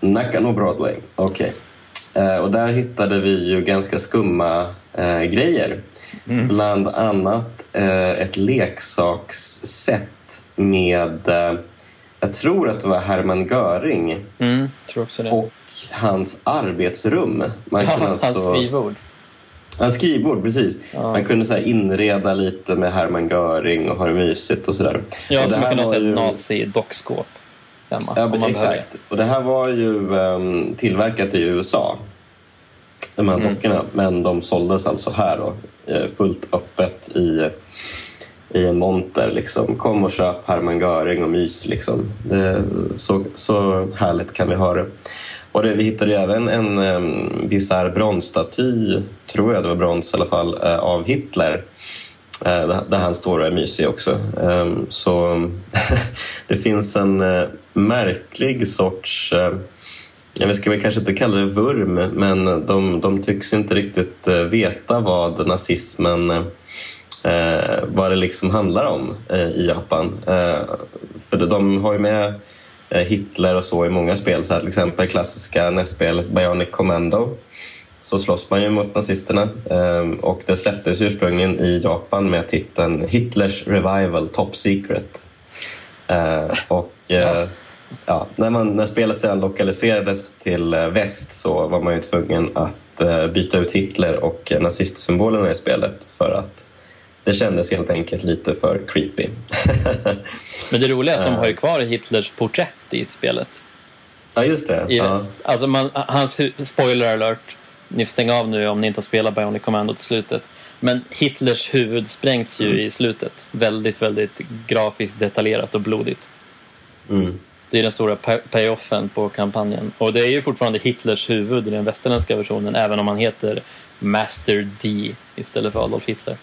Nakano Broadway, okej. Eh, och där hittade vi ju ganska skumma grejer. Bland annat ett leksaksset med, jag tror att det var Hermann Göring Mm, tror också det. och hans arbetsrum. Man kunde ja, alltså, hans skrivbord. Hans skrivbord, precis. Ja. Man kunde så här inreda lite med Hermann Göring och ha det mysigt och sådär. Ja, och som man kunde ha ju- nazi-dockskåp. Ja, exakt. Och det här var ju ehm, tillverkat i USA. De här Mm. dockorna. Men de såldes alltså här då. eh, Fullt öppet i, i en monter. Liksom. Kom och köp Hermann Göring och mys. Liksom. Det, så, så härligt kan vi ha det. Och det, vi hittade ju även en um, bisarr bronsstaty, tror jag det var brons i alla fall, uh, av Hitler. Uh, där- han står och är mysig också. Um, så det finns en uh, märklig sorts, eh, ja, vi ska väl kanske inte kalla det vurm, men de, de tycks inte riktigt veta vad nazismen, eh, vad det liksom handlar om eh, i Japan. Eh, för de- har ju med eh, Hitler och så i många spel, så här, till exempel klassiska NES-spelet Bionic Commando så slåss man ju mot nazisterna ehm, och det släpptes ursprungligen i Japan med titeln Hitlers Revival Top Secret. Eh, och eh, ja, när, man, när spelet sedan lokaliserades till eh, väst så var man ju tvungen att eh, byta ut Hitler och eh, nazistsymbolerna i spelet för att det kändes helt enkelt lite för creepy. Men det roliga är att de har ju kvar Hitlers porträtt i spelet. ja, just det. I Ja. Alltså man, hans spoiler alert. Ni får stänga av nu om ni inte har spelat Bionic Commando till slutet. Men Hitlers huvud sprängs ju i slutet. Väldigt, väldigt grafiskt detaljerat och blodigt. Mm. Det är den stora pay- payoffen på kampanjen. Och det är ju fortfarande Hitlers huvud i den västerländska versionen, även om han heter Master D istället för Adolf Hitler.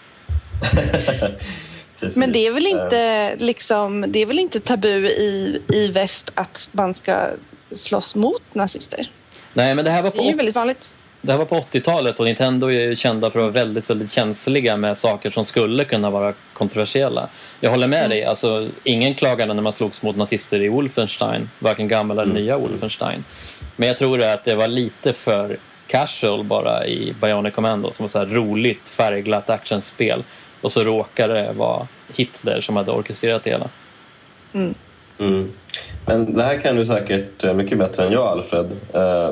Men det är väl Eh, inte, liksom, det är väl inte tabu i, i väst att man ska slåss mot nazister? Nej, men det här var Det är ju på, väldigt vanligt. det här var på 80-talet och Nintendo är ju kända för att vara väldigt, väldigt känsliga med saker som skulle kunna vara kontroversiella. Jag håller med dig, alltså ingen klagade när man slogs mot nazister i Wolfenstein, varken gamla eller nya Wolfenstein. Men jag tror att det var lite för casual bara i Bionic Commando som var så här roligt färgglatt actionspel. Och så råkade det vara Hitler som hade orkestrerat det hela. Mm. Men det här kan du säkert eh, mycket bättre än jag, Alfred. Eh,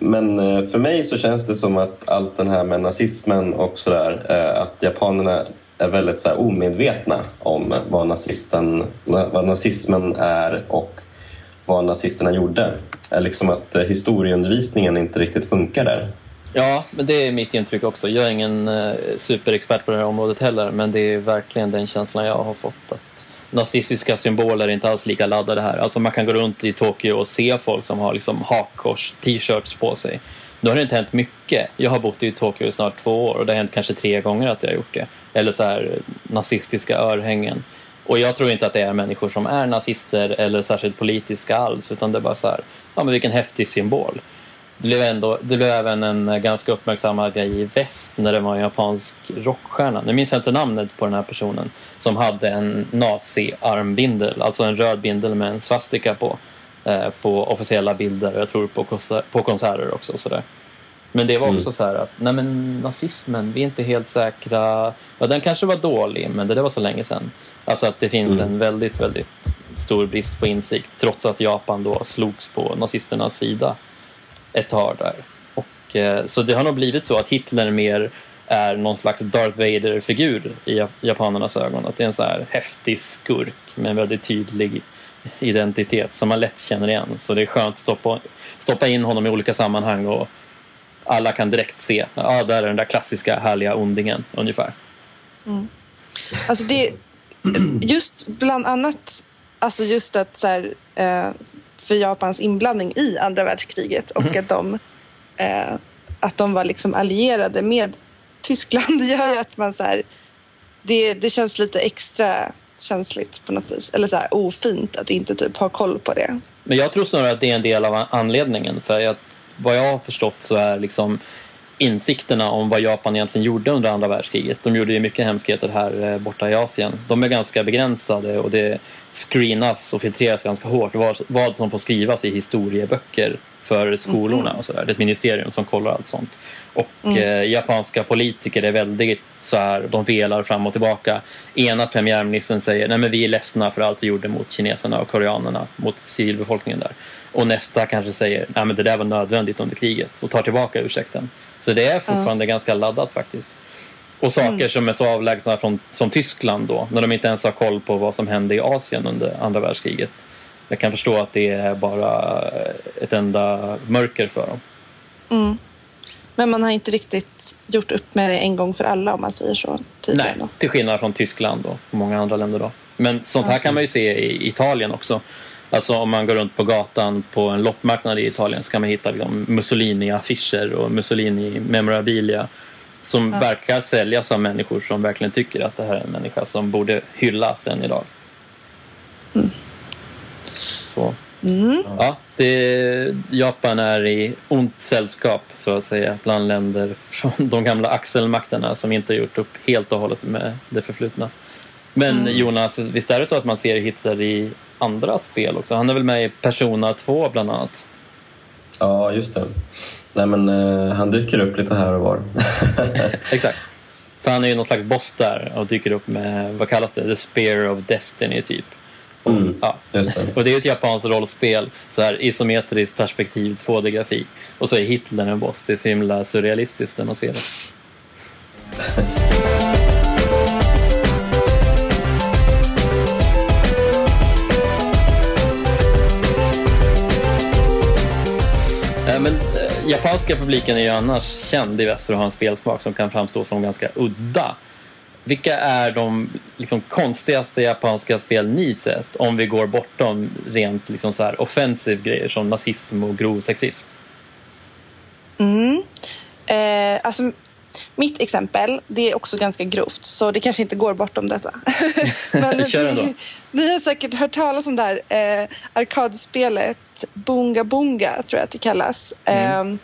Men eh, för mig så känns det som att allt den här med nazismen och sådär, att japanerna är väldigt så här omedvetna om vad, nazisten, vad nazismen är och vad nazisterna gjorde. Liksom att historieundervisningen inte riktigt funkar där. Ja, men det är mitt intryck också. Jag är ingen eh, superexpert på det här området heller, men det är verkligen den känslan jag har fått. att Nazistiska symboler är inte alls lika laddade här. Alltså man kan gå runt i Tokyo och se folk som har liksom hakkors, t-shirts på sig. Nu har det inte hänt mycket. Jag har bott i Tokyo i snart två år och det har hänt kanske tre gånger att jag har gjort det. Eller så här nazistiska örhängen. Och jag tror inte att det är människor som är nazister eller särskilt politiska alls, utan det är bara så här, ja men vilken häftig symbol. Det blev, ändå, det blev även en eh, ganska uppmärksammad grej i väst när det var en japansk rockstjärna. Nu minns jag inte namnet på den här personen. Som hade en nazi-armbindel, alltså en röd bindel med en svastika på. Eh, på officiella bilder och jag tror på, konser- på konserter också. Och sådär. Men det var också så här att, nej men nazismen, vi är inte helt säkra. Ja, den kanske var dålig, men det där var så länge sedan. Alltså att det finns en väldigt, väldigt stor brist på insikt trots att Japan då slogs på nazisternas sida ett tag där. Och, eh, så det har nog blivit så att Hitler mer är någon slags Darth Vader-figur i japanernas ögon. Att det är en så här häftig skurk med en väldigt tydlig identitet som man lätt känner igen. Så det är skönt att stoppa, stoppa in honom i olika sammanhang och alla kan direkt se. Ja, ah, där är den där klassiska härliga ondingen ungefär. Mm. Alltså det, just bland annat, alltså just att så här, eh, för Japans inblandning i andra världskriget och att de eh, att de var liksom allierade med Tyskland gör ju att man så här, det, det känns lite extra känsligt på något vis. Eller så här ofint att inte typ ha koll på det. Men jag tror snarare att det är en del av anledningen. För jag, vad jag har förstått så är liksom insikterna om vad Japan egentligen gjorde under andra världskriget. De gjorde ju mycket hemskheter här eh, borta i Asien. De är ganska begränsade och det screenas och filtreras ganska hårt vad, vad som får skrivas i historieböcker för skolorna och sådär. Det är ett ministerium som kollar allt sånt. Och mm. eh, japanska politiker är väldigt så här, de velar fram och tillbaka. Ena premiärministern säger nej men vi är ledsna för allt vi gjorde mot kineserna och koreanerna, mot civilbefolkningen där. Och nästa kanske säger nej men det där var nödvändigt under kriget och tar tillbaka ursäkten. Så det är fortfarande mm. ganska laddat faktiskt. Och saker mm. som är så avlägsna från, som Tyskland då, när de inte ens har koll på vad som hände i Asien under andra världskriget. Jag kan förstå att det är bara ett enda mörker för dem. Mm. Men man har inte riktigt gjort upp med det en gång för alla om man säger så. Nej, då. till skillnad från Tyskland och många andra länder. Då. Men sånt här kan man ju se i Italien också. Alltså om man går runt på gatan på en loppmarknad i Italien så kan man hitta liksom Mussolini-affischer och Mussolini-memorabilia som ja. verkar säljas av människor som verkligen tycker att det här är en människa som borde hyllas än idag. Mm. Så. Mm. Ja, det, Japan är i ont sällskap så att säga bland länder från de gamla axelmakterna som inte gjort upp helt och hållet med det förflutna. Men mm. Jonas, visst är det så att man ser Hitler i andra spel också? Han är väl med i Persona 2 bland annat? Ja, just det. Nej, men uh, han dyker upp lite här och var. Exakt. För han är ju någon slags boss där och dyker upp med, vad kallas det, The Spear of Destiny typ. Och, mm, ja. det. och det är ett japanskt rollspel, så här isometriskt perspektiv, 2D-grafik. Och så är Hitler en boss. Det är så himla surrealistiskt när man ser det. Japanska publiken är ju annars känd i väst för att ha en spelsmak som kan framstå som ganska udda. Vilka är de liksom, konstigaste japanska spel ni sett om vi går bortom rent liksom, så här, offensiv grejer som nazism och grov sexism? Mm. Eh, alltså, mitt exempel, det är också ganska grovt så det kanske inte går bortom detta. Men Kör ändå. Ni, ni har säkert hört talas om det här eh, arkadspelet Bunga Bunga, tror jag att det kallas. Mm. Eh,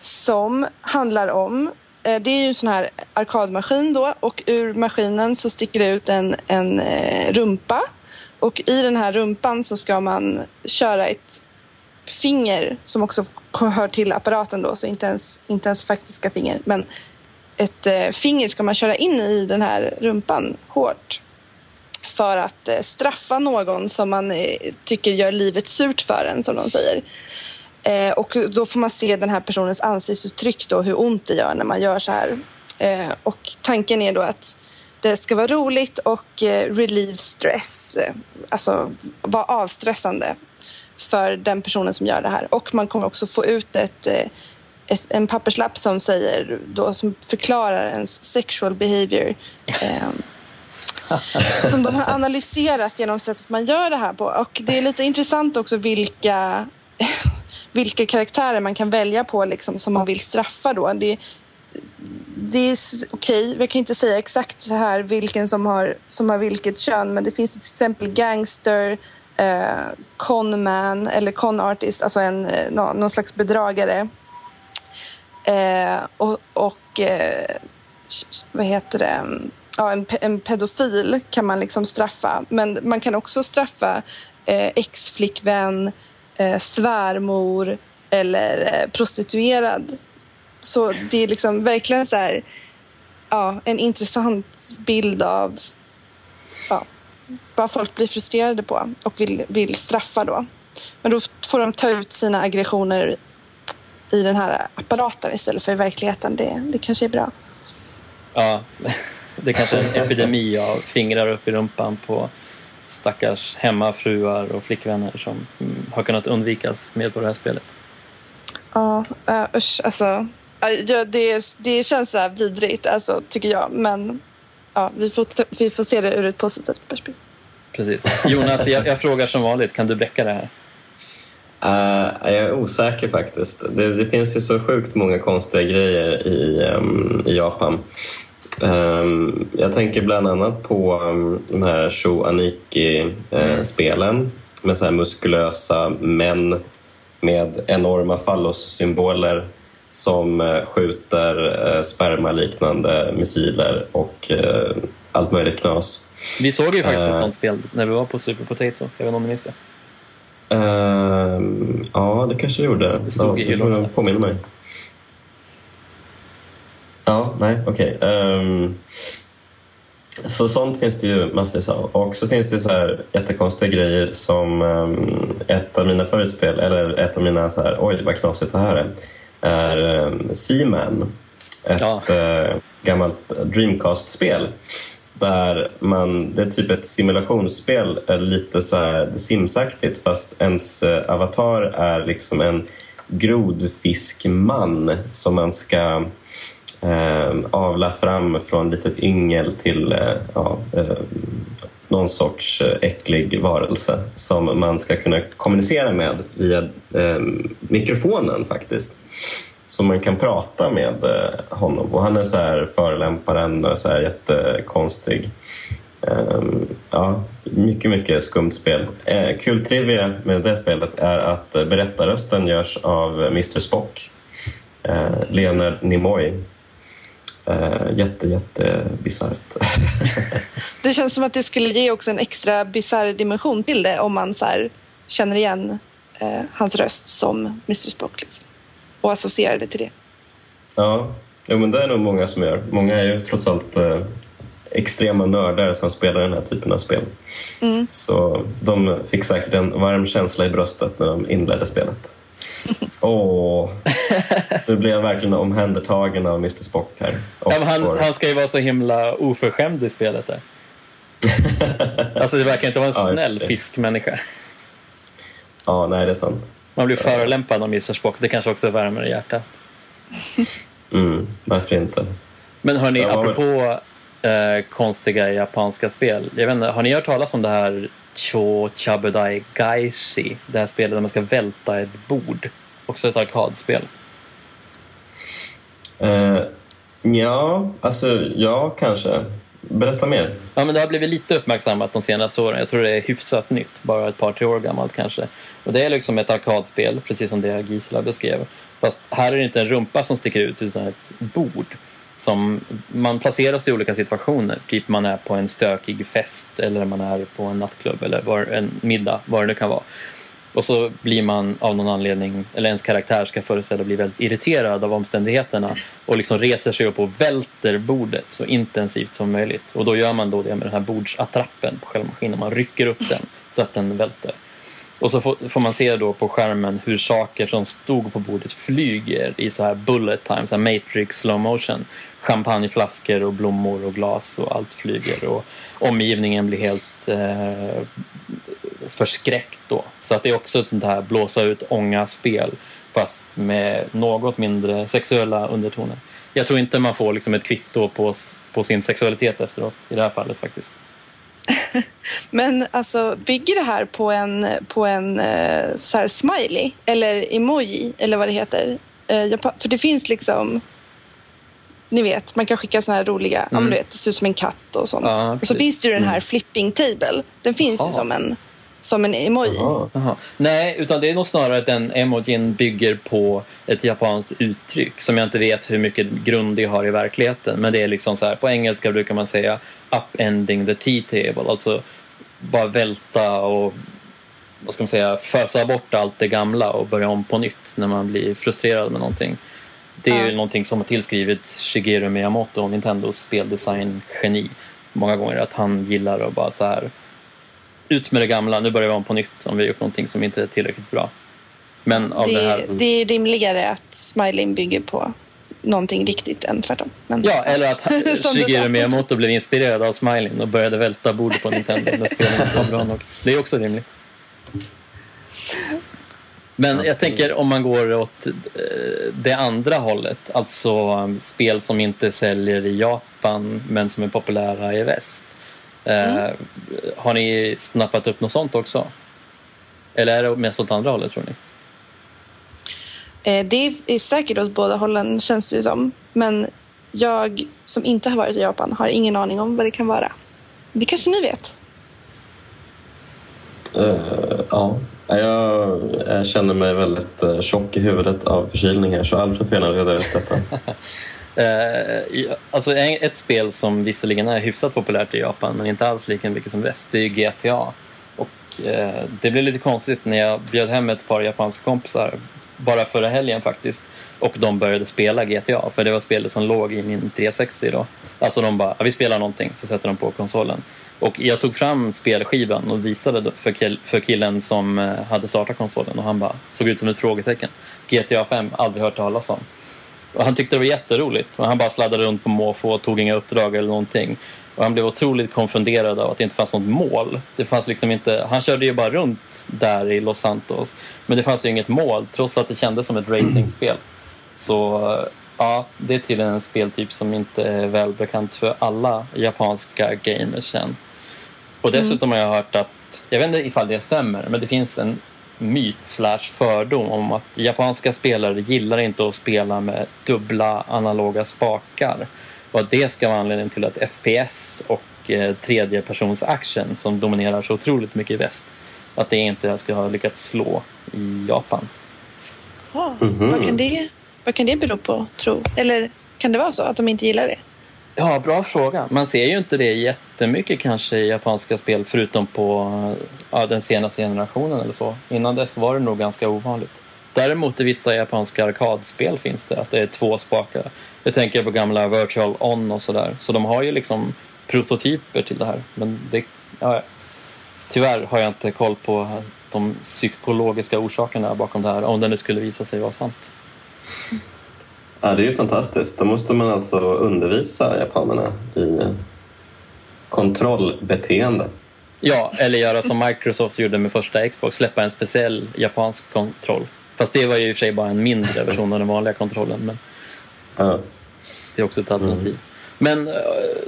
som handlar om Eh, det är ju en sån här arkadmaskin då och ur maskinen så sticker det ut en, en eh, rumpa och i den här rumpan så ska man köra ett finger som också hör till apparaten då, så inte ens, inte ens faktiska finger. Men ett eh, finger ska man köra in i den här rumpan hårt för att eh, straffa någon som man eh, tycker gör livet surt för en, som de säger. Och då får man se den här personens ansiktsuttryck då, hur ont det gör när man gör så här. Och tanken är då att det ska vara roligt och relieve stress, alltså vara avstressande för den personen som gör det här. Och man kommer också få ut ett, eh, ett en papperslapp som säger då, som förklarar ens sexual behavior. Eh, som de har analyserat genom sättet man gör det här på. Och det är lite intressant också vilka vilka karaktärer man kan välja på liksom, som man vill straffa. Då. Det, det är okej, okay. vi kan inte säga exakt så här vilken som har, som har vilket kön men det finns till exempel gangster, eh, conman eller con-artist, alltså en, eh, någon slags bedragare. Eh, och, och eh, vad heter det? Ja, en, en pedofil kan man liksom straffa men man kan också straffa eh, ex-flickvän, eh, svärmor eller eh, prostituerad. Så det är liksom verkligen så här, ja, en intressant bild av ja, vad folk blir frustrerade på och vill, vill straffa då. Men då får de ta ut sina aggressioner i den här apparaten istället för i verkligheten. Det, det kanske är bra. Ja, det kanske är en epidemi av fingrar upp i rumpan på stackars hemmafruar och flickvänner som mm, har kunnat undvikas med på det här spelet. Ja, uh, usch, alltså. Ja, det, det känns så här vidrigt, alltså, tycker jag. Men ja, vi, får, vi får se det ur ett positivt perspektiv. Precis. Jonas, jag, jag frågar som vanligt, kan du bräcka det här? Uh, jag är osäker faktiskt. Det, det, finns ju så sjukt många konstiga grejer i, um, i Japan. Um, jag tänker bland annat på um, de här Sho Aniki-spelen uh, mm. med så här muskulösa män med enorma fallossymboler som uh, skjuter uh, spermaliknande missiler och allt möjligt knas. Vi såg ju faktiskt ett sånt spel när vi var på Super Potato. Jag vet inte om ni minns det? Uh, ja, det kanske det gjorde. Det stod ja, i hyllorna. Påminner mig. Ja, nej, okej. Okay. Um, ehm, så sånt finns det ju massvis av. Och så finns det så här jättekonstiga grejer som um, ett av mina favoritspel, eller ett av mina så här, oj vad knasigt det här är, är um, Seaman. Ett ja. uh, gammalt Dreamcast-spel där man, det är typ ett simulationsspel, lite så här simsaktigt fast ens eh, avatar är liksom en grodfiskman som man ska eh, avla fram från litet yngel till eh, ja, eh, någon sorts eh, äcklig varelse som man ska kunna kommunicera med via eh, mikrofonen faktiskt så man kan prata med eh, honom. Och han är så här förolämparen och så här jättekonstig. Um, ja, mycket, mycket skumt spel. Eh, kul trivia med det spelet är att eh, berättarrösten görs av Mr Spock, eh, Leonard Nimoy. Eh, jätte, jätte bisarrt. det känns som att det skulle ge också en extra bisarr dimension till det om man så känner igen eh, hans röst som Mr Spock. Liksom och associerade till det. Ja, ja men det är nog många som gör. Många är ju trots allt eh, extrema nördar som spelar den här typen av spel. Mm. Så de fick säkert en varm känsla i bröstet när de inledde spelet. Åh, nu blir jag verkligen omhändertagen av Mr Spock här. Ja, han, han ska ju vara så himla oförskämd i spelet där. alltså det verkar inte vara en snäll fiskmänniska. Ja, nej det är sant. Man blir förolämpad av Mr Spock. Det kanske också värmer i hjärtat. Mm, varför inte? Men hörni, ja, apropå eh, konstiga japanska spel. Jag vet inte, har ni hört talas om det här Cho Chabudai Gaishi? Det här spelet där man ska välta ett bord. Också ett arkadspel. Uh, ja, alltså ja, kanske. Berätta mer. Ja, men det har blivit lite uppmärksammat de senaste åren. Jag tror det är hyfsat nytt, bara ett par, tre år gammalt kanske. Och det är liksom ett arkadspel, precis som det Gisela beskrev. Fast här är det inte en rumpa som sticker ut, utan ett bord. Som man placeras i olika situationer. Typ man är på en stökig fest eller man är på en nattklubb eller var, en middag, vad det nu kan vara. Och så blir man av någon anledning, eller ens karaktär ska föreställa bli väldigt irriterad av omständigheterna och liksom reser sig upp och välter bordet så intensivt som möjligt. Och då gör man då det med den här bordsattrappen på själva maskinen. Man rycker upp den så att den välter. Och så får, får, man se då på skärmen hur saker som stod på bordet flyger i så här bullet time, så här matrix slow motion. Champagneflaskor och blommor och glas och allt flyger och omgivningen blir helt eh, förskräckt då. Så att det är också ett sånt här blåsa ut ånga-spel fast med något mindre sexuella undertoner. Jag tror inte man får liksom ett kvitto på, på sin sexualitet efteråt i det här fallet faktiskt. Men alltså, bygger det här på en, på en uh, så här smiley eller emoji eller vad det heter? Uh, för det finns liksom ni vet, man kan skicka såna här roliga, mm. ja, du vet, det ser ut som en katt och sånt. Ja, och så finns det ju den här mm. flipping table. Den finns ja. ju som en som en emoji. Aha. Aha. Nej, utan det är nog snarare att den emojin bygger på ett japanskt uttryck som jag inte vet hur mycket grund det har i verkligheten. Men det är liksom så här, på engelska brukar man säga upending the tea table, alltså bara välta och vad ska man säga, fösa bort allt det gamla och börja om på nytt när man blir frustrerad med någonting. Det är ja. ju någonting som har tillskrivit Shigeru Miyamoto, Nintendos speldesign-geni, många gånger. Att han gillar att bara så här ut med det gamla, nu börjar vi om på nytt om vi har gjort någonting som inte är tillräckligt bra. Men av det, det, här... det är rimligare att Smiling bygger på någonting riktigt än tvärtom. Men, ja, eller att Shigeru Miyamoto blev inspirerad av Smiling och började välta bordet på Nintendo när spelet inte var bra nog. Det är också rimligt. Men jag tänker om man går åt eh, det andra hållet, alltså um, spel som inte säljer i Japan men som är populära i väst. Mm. har ni snappat upp något sånt också? Eller är det mest åt andra hållet tror ni? Eh, det är säkert åt båda hållen känns det ju som. Men jag som inte har varit i Japan har ingen aning om vad det kan vara. Det kanske ni vet? Uh, ja, jag, jag, känner mig väldigt uh, tjock i huvudet av förkylning här så Alfred får gärna reda ut detta. uh, alltså ett spel som visserligen är hyfsat populärt i Japan men inte alls lika mycket som väst, det är GTA. Och eh, det blev lite konstigt när jag bjöd hem ett par japanska kompisar bara förra helgen faktiskt och de började spela GTA för det var spelet som låg i min 360 då. Alltså de bara, vi spelar någonting så sätter de på konsolen. Och jag tog fram spelskivan och visade för, kill för killen som eh, hade startat konsolen och han bara såg ut som ett frågetecken. GTA 5, aldrig hört talas om. Och han tyckte det var jätteroligt och han bara sladdade runt på måfå och tog inga uppdrag eller någonting. Och han blev otroligt konfunderad av att det inte fanns något mål. Det fanns liksom inte, han körde ju bara runt där i Los Santos. Men det fanns ju inget mål trots att det kändes som ett racingspel. Så ja, det är tydligen en speltyp som inte är välbekant för alla japanska gamers än. Och dessutom har jag hört att, jag vet inte ifall det stämmer, men det finns en myt slash fördom om att japanska spelare gillar inte att spela med dubbla analoga spakar. Och att det ska vara anledningen till att FPS och eh, tredjepersons action som dominerar så otroligt mycket i väst, att det inte ska ha lyckats slå i Japan. Oh, mm -hmm. vad, kan det, vad kan det bero på, tro? Eller kan det vara så att de inte gillar det? Ja, bra fråga. Man ser ju inte det jättemycket kanske i japanska spel förutom på ja, den senaste generationen eller så. Innan dess var det nog ganska ovanligt. Däremot i vissa japanska arkadspel finns det att det är två spakar. Jag tänker på gamla Virtual On och sådär. Så de har ju liksom prototyper till det här. Men det, ja, tyvärr har jag inte koll på de psykologiska orsakerna bakom det här om det nu skulle visa sig vara sant. Ja, det är ju fantastiskt. Då måste man alltså undervisa japanerna i eh, kontrollbeteende. Ja, eller göra som Microsoft gjorde med första Xbox, släppa en speciell japansk kontroll. Fast det var ju i och för sig bara en mindre version av den vanliga kontrollen. Men ja. Det är också ett alternativ. Mm. Men eh,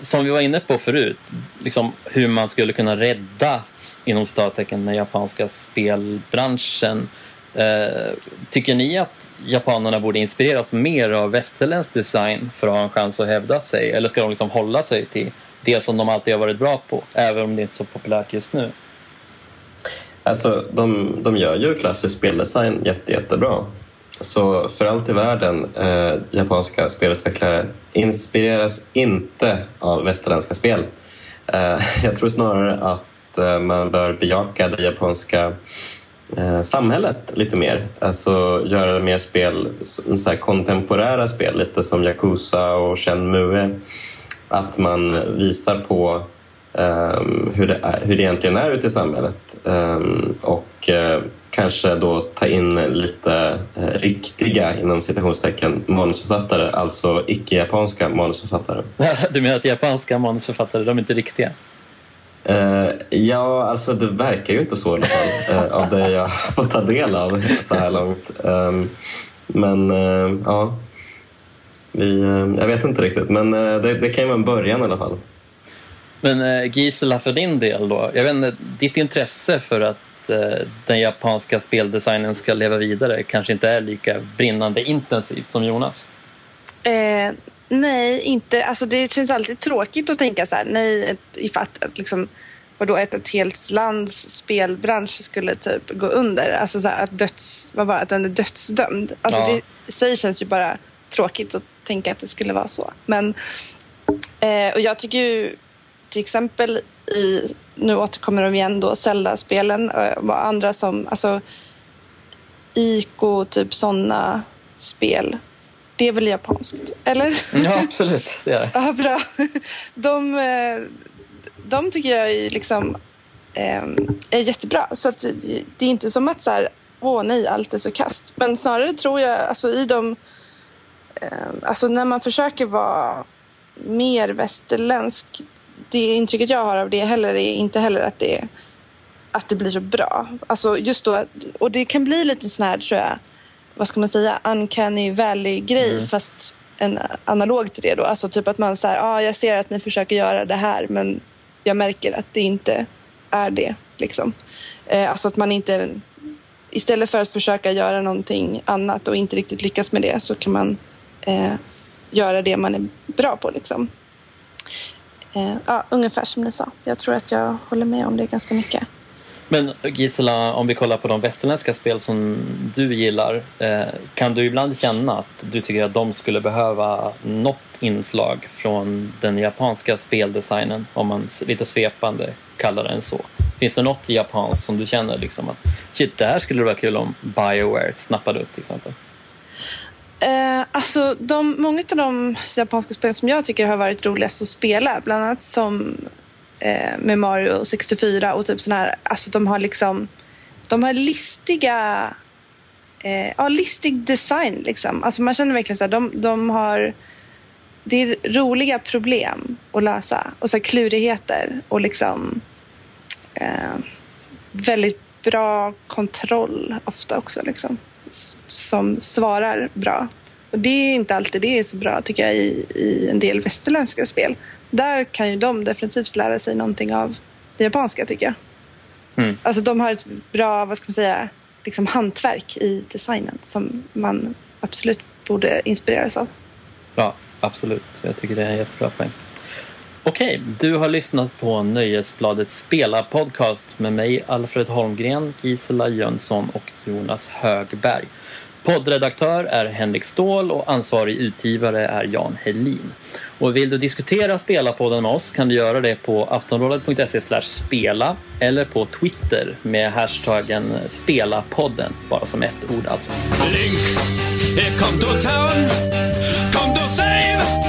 som vi var inne på förut, liksom hur man skulle kunna rädda inom starttecken den japanska spelbranschen. Eh, tycker ni att japanerna borde inspireras mer av västerländsk design för att ha en chans att hävda sig? Eller ska de liksom hålla sig till det som de alltid har varit bra på, även om det inte är så populärt just nu? Alltså, de, de gör ju klassisk speldesign jätte, jättebra. Så för allt i världen, eh, japanska spelutvecklare inspireras inte av västerländska spel. Eh, jag tror snarare att eh, man bör bejaka det japanska eh, samhället lite mer. Alltså göra mer spel, så här kontemporära spel, lite som Yakuza och Shenmue. Att man visar på um, hur, det är, hur det egentligen är ute i samhället. Um, och uh, kanske då ta in lite uh, riktiga, inom citationstecken, manusförfattare, alltså icke-japanska manusförfattare. Du menar att japanska manusförfattare, de är inte riktiga? Uh, ja, alltså det verkar ju inte så i alla fall uh, av det jag fått ta del av så här långt. Um, men uh, ja, vi, jag vet inte riktigt. Men det, det kan ju vara en början i alla fall. Men Gisela, för din del då? Jag vet inte, ditt intresse för att den japanska speldesignen ska leva vidare kanske inte är lika brinnande intensivt som Jonas? Eh, Nej, inte. Alltså det känns alltid tråkigt att tänka så här. Nej, ifall att liksom, vadå, ett, ett helt lands spelbransch skulle typ gå under. Alltså så här, att, döds, vad var, att den är dödsdömd. Alltså ja. det i sig känns ju bara tråkigt att tänka att det skulle vara så. Men, eh, och jag tycker ju till exempel i, nu återkommer de igen då, Zelda-spelen och andra som, alltså ICO, typ sådana spel det är väl japanskt? Eller? Ja, absolut. Det är det. ja, bra. De, eh, de tycker jag är, liksom, eh, är jättebra. Så att det är inte som att så här, åh nej, allt är så kast. Men snarare tror jag, alltså i de... Eh, alltså när man försöker vara mer västerländsk, det intrycket jag har av det heller är inte heller att det, att det blir så bra. Alltså just då, och det kan bli lite sån här, tror jag, vad ska man säga, uncanny valley-grej mm. fast en analog till det då. Alltså typ att man säger, ja ah, jag ser att ni försöker göra det här men jag märker att det inte är det. Liksom. Eh, alltså att man inte istället för att försöka göra någonting annat och inte riktigt lyckas med det så kan man eh, göra det man är bra på. Liksom. Eh, ja, ungefär som ni sa. Jag tror att jag håller med om det ganska mycket. Men Gisela, om vi kollar på de västerländska spel som du gillar. Eh, kan du ibland känna att du tycker att de skulle behöva något inslag från den japanska speldesignen? Om man lite svepande kallar den så. Finns det något japanskt som du känner liksom att shit, det här skulle vara kul om Bioware snappade upp till exempel? Eh, alltså, de, många av de japanska spel som jag tycker har varit roligast att spela, bland annat som eh, med Mario 64 och typ sån här, alltså de har liksom, de har listiga, eh, ja listig design liksom. Alltså man känner verkligen så här, de, de har, det är roliga problem att lösa och så här klurigheter och liksom eh, väldigt bra kontroll ofta också liksom som svarar bra. Och det är inte alltid det är så bra tycker jag i, i en del västerländska spel. Där kan ju de definitivt lära sig någonting av det japanska tycker jag. Mm. Alltså de har ett bra, vad ska man säga, liksom hantverk i designen som man absolut borde inspireras av. Ja, absolut. Jag tycker det är en jättebra poäng. Okej, du har lyssnat på Nöjesbladet Spela podcast med mig Alfred Holmgren, Gisela Jönsson och Jonas Högberg. Poddredaktör är Henrik Ståhl och ansvarig utgivare är Jan Helin. Och vill du diskutera Spelarpodden med oss kan du göra det på aftonbladet.se spela eller på Twitter med hashtaggen Spelarpodden, bara som ett ord alltså. Link, here come to town, come to save!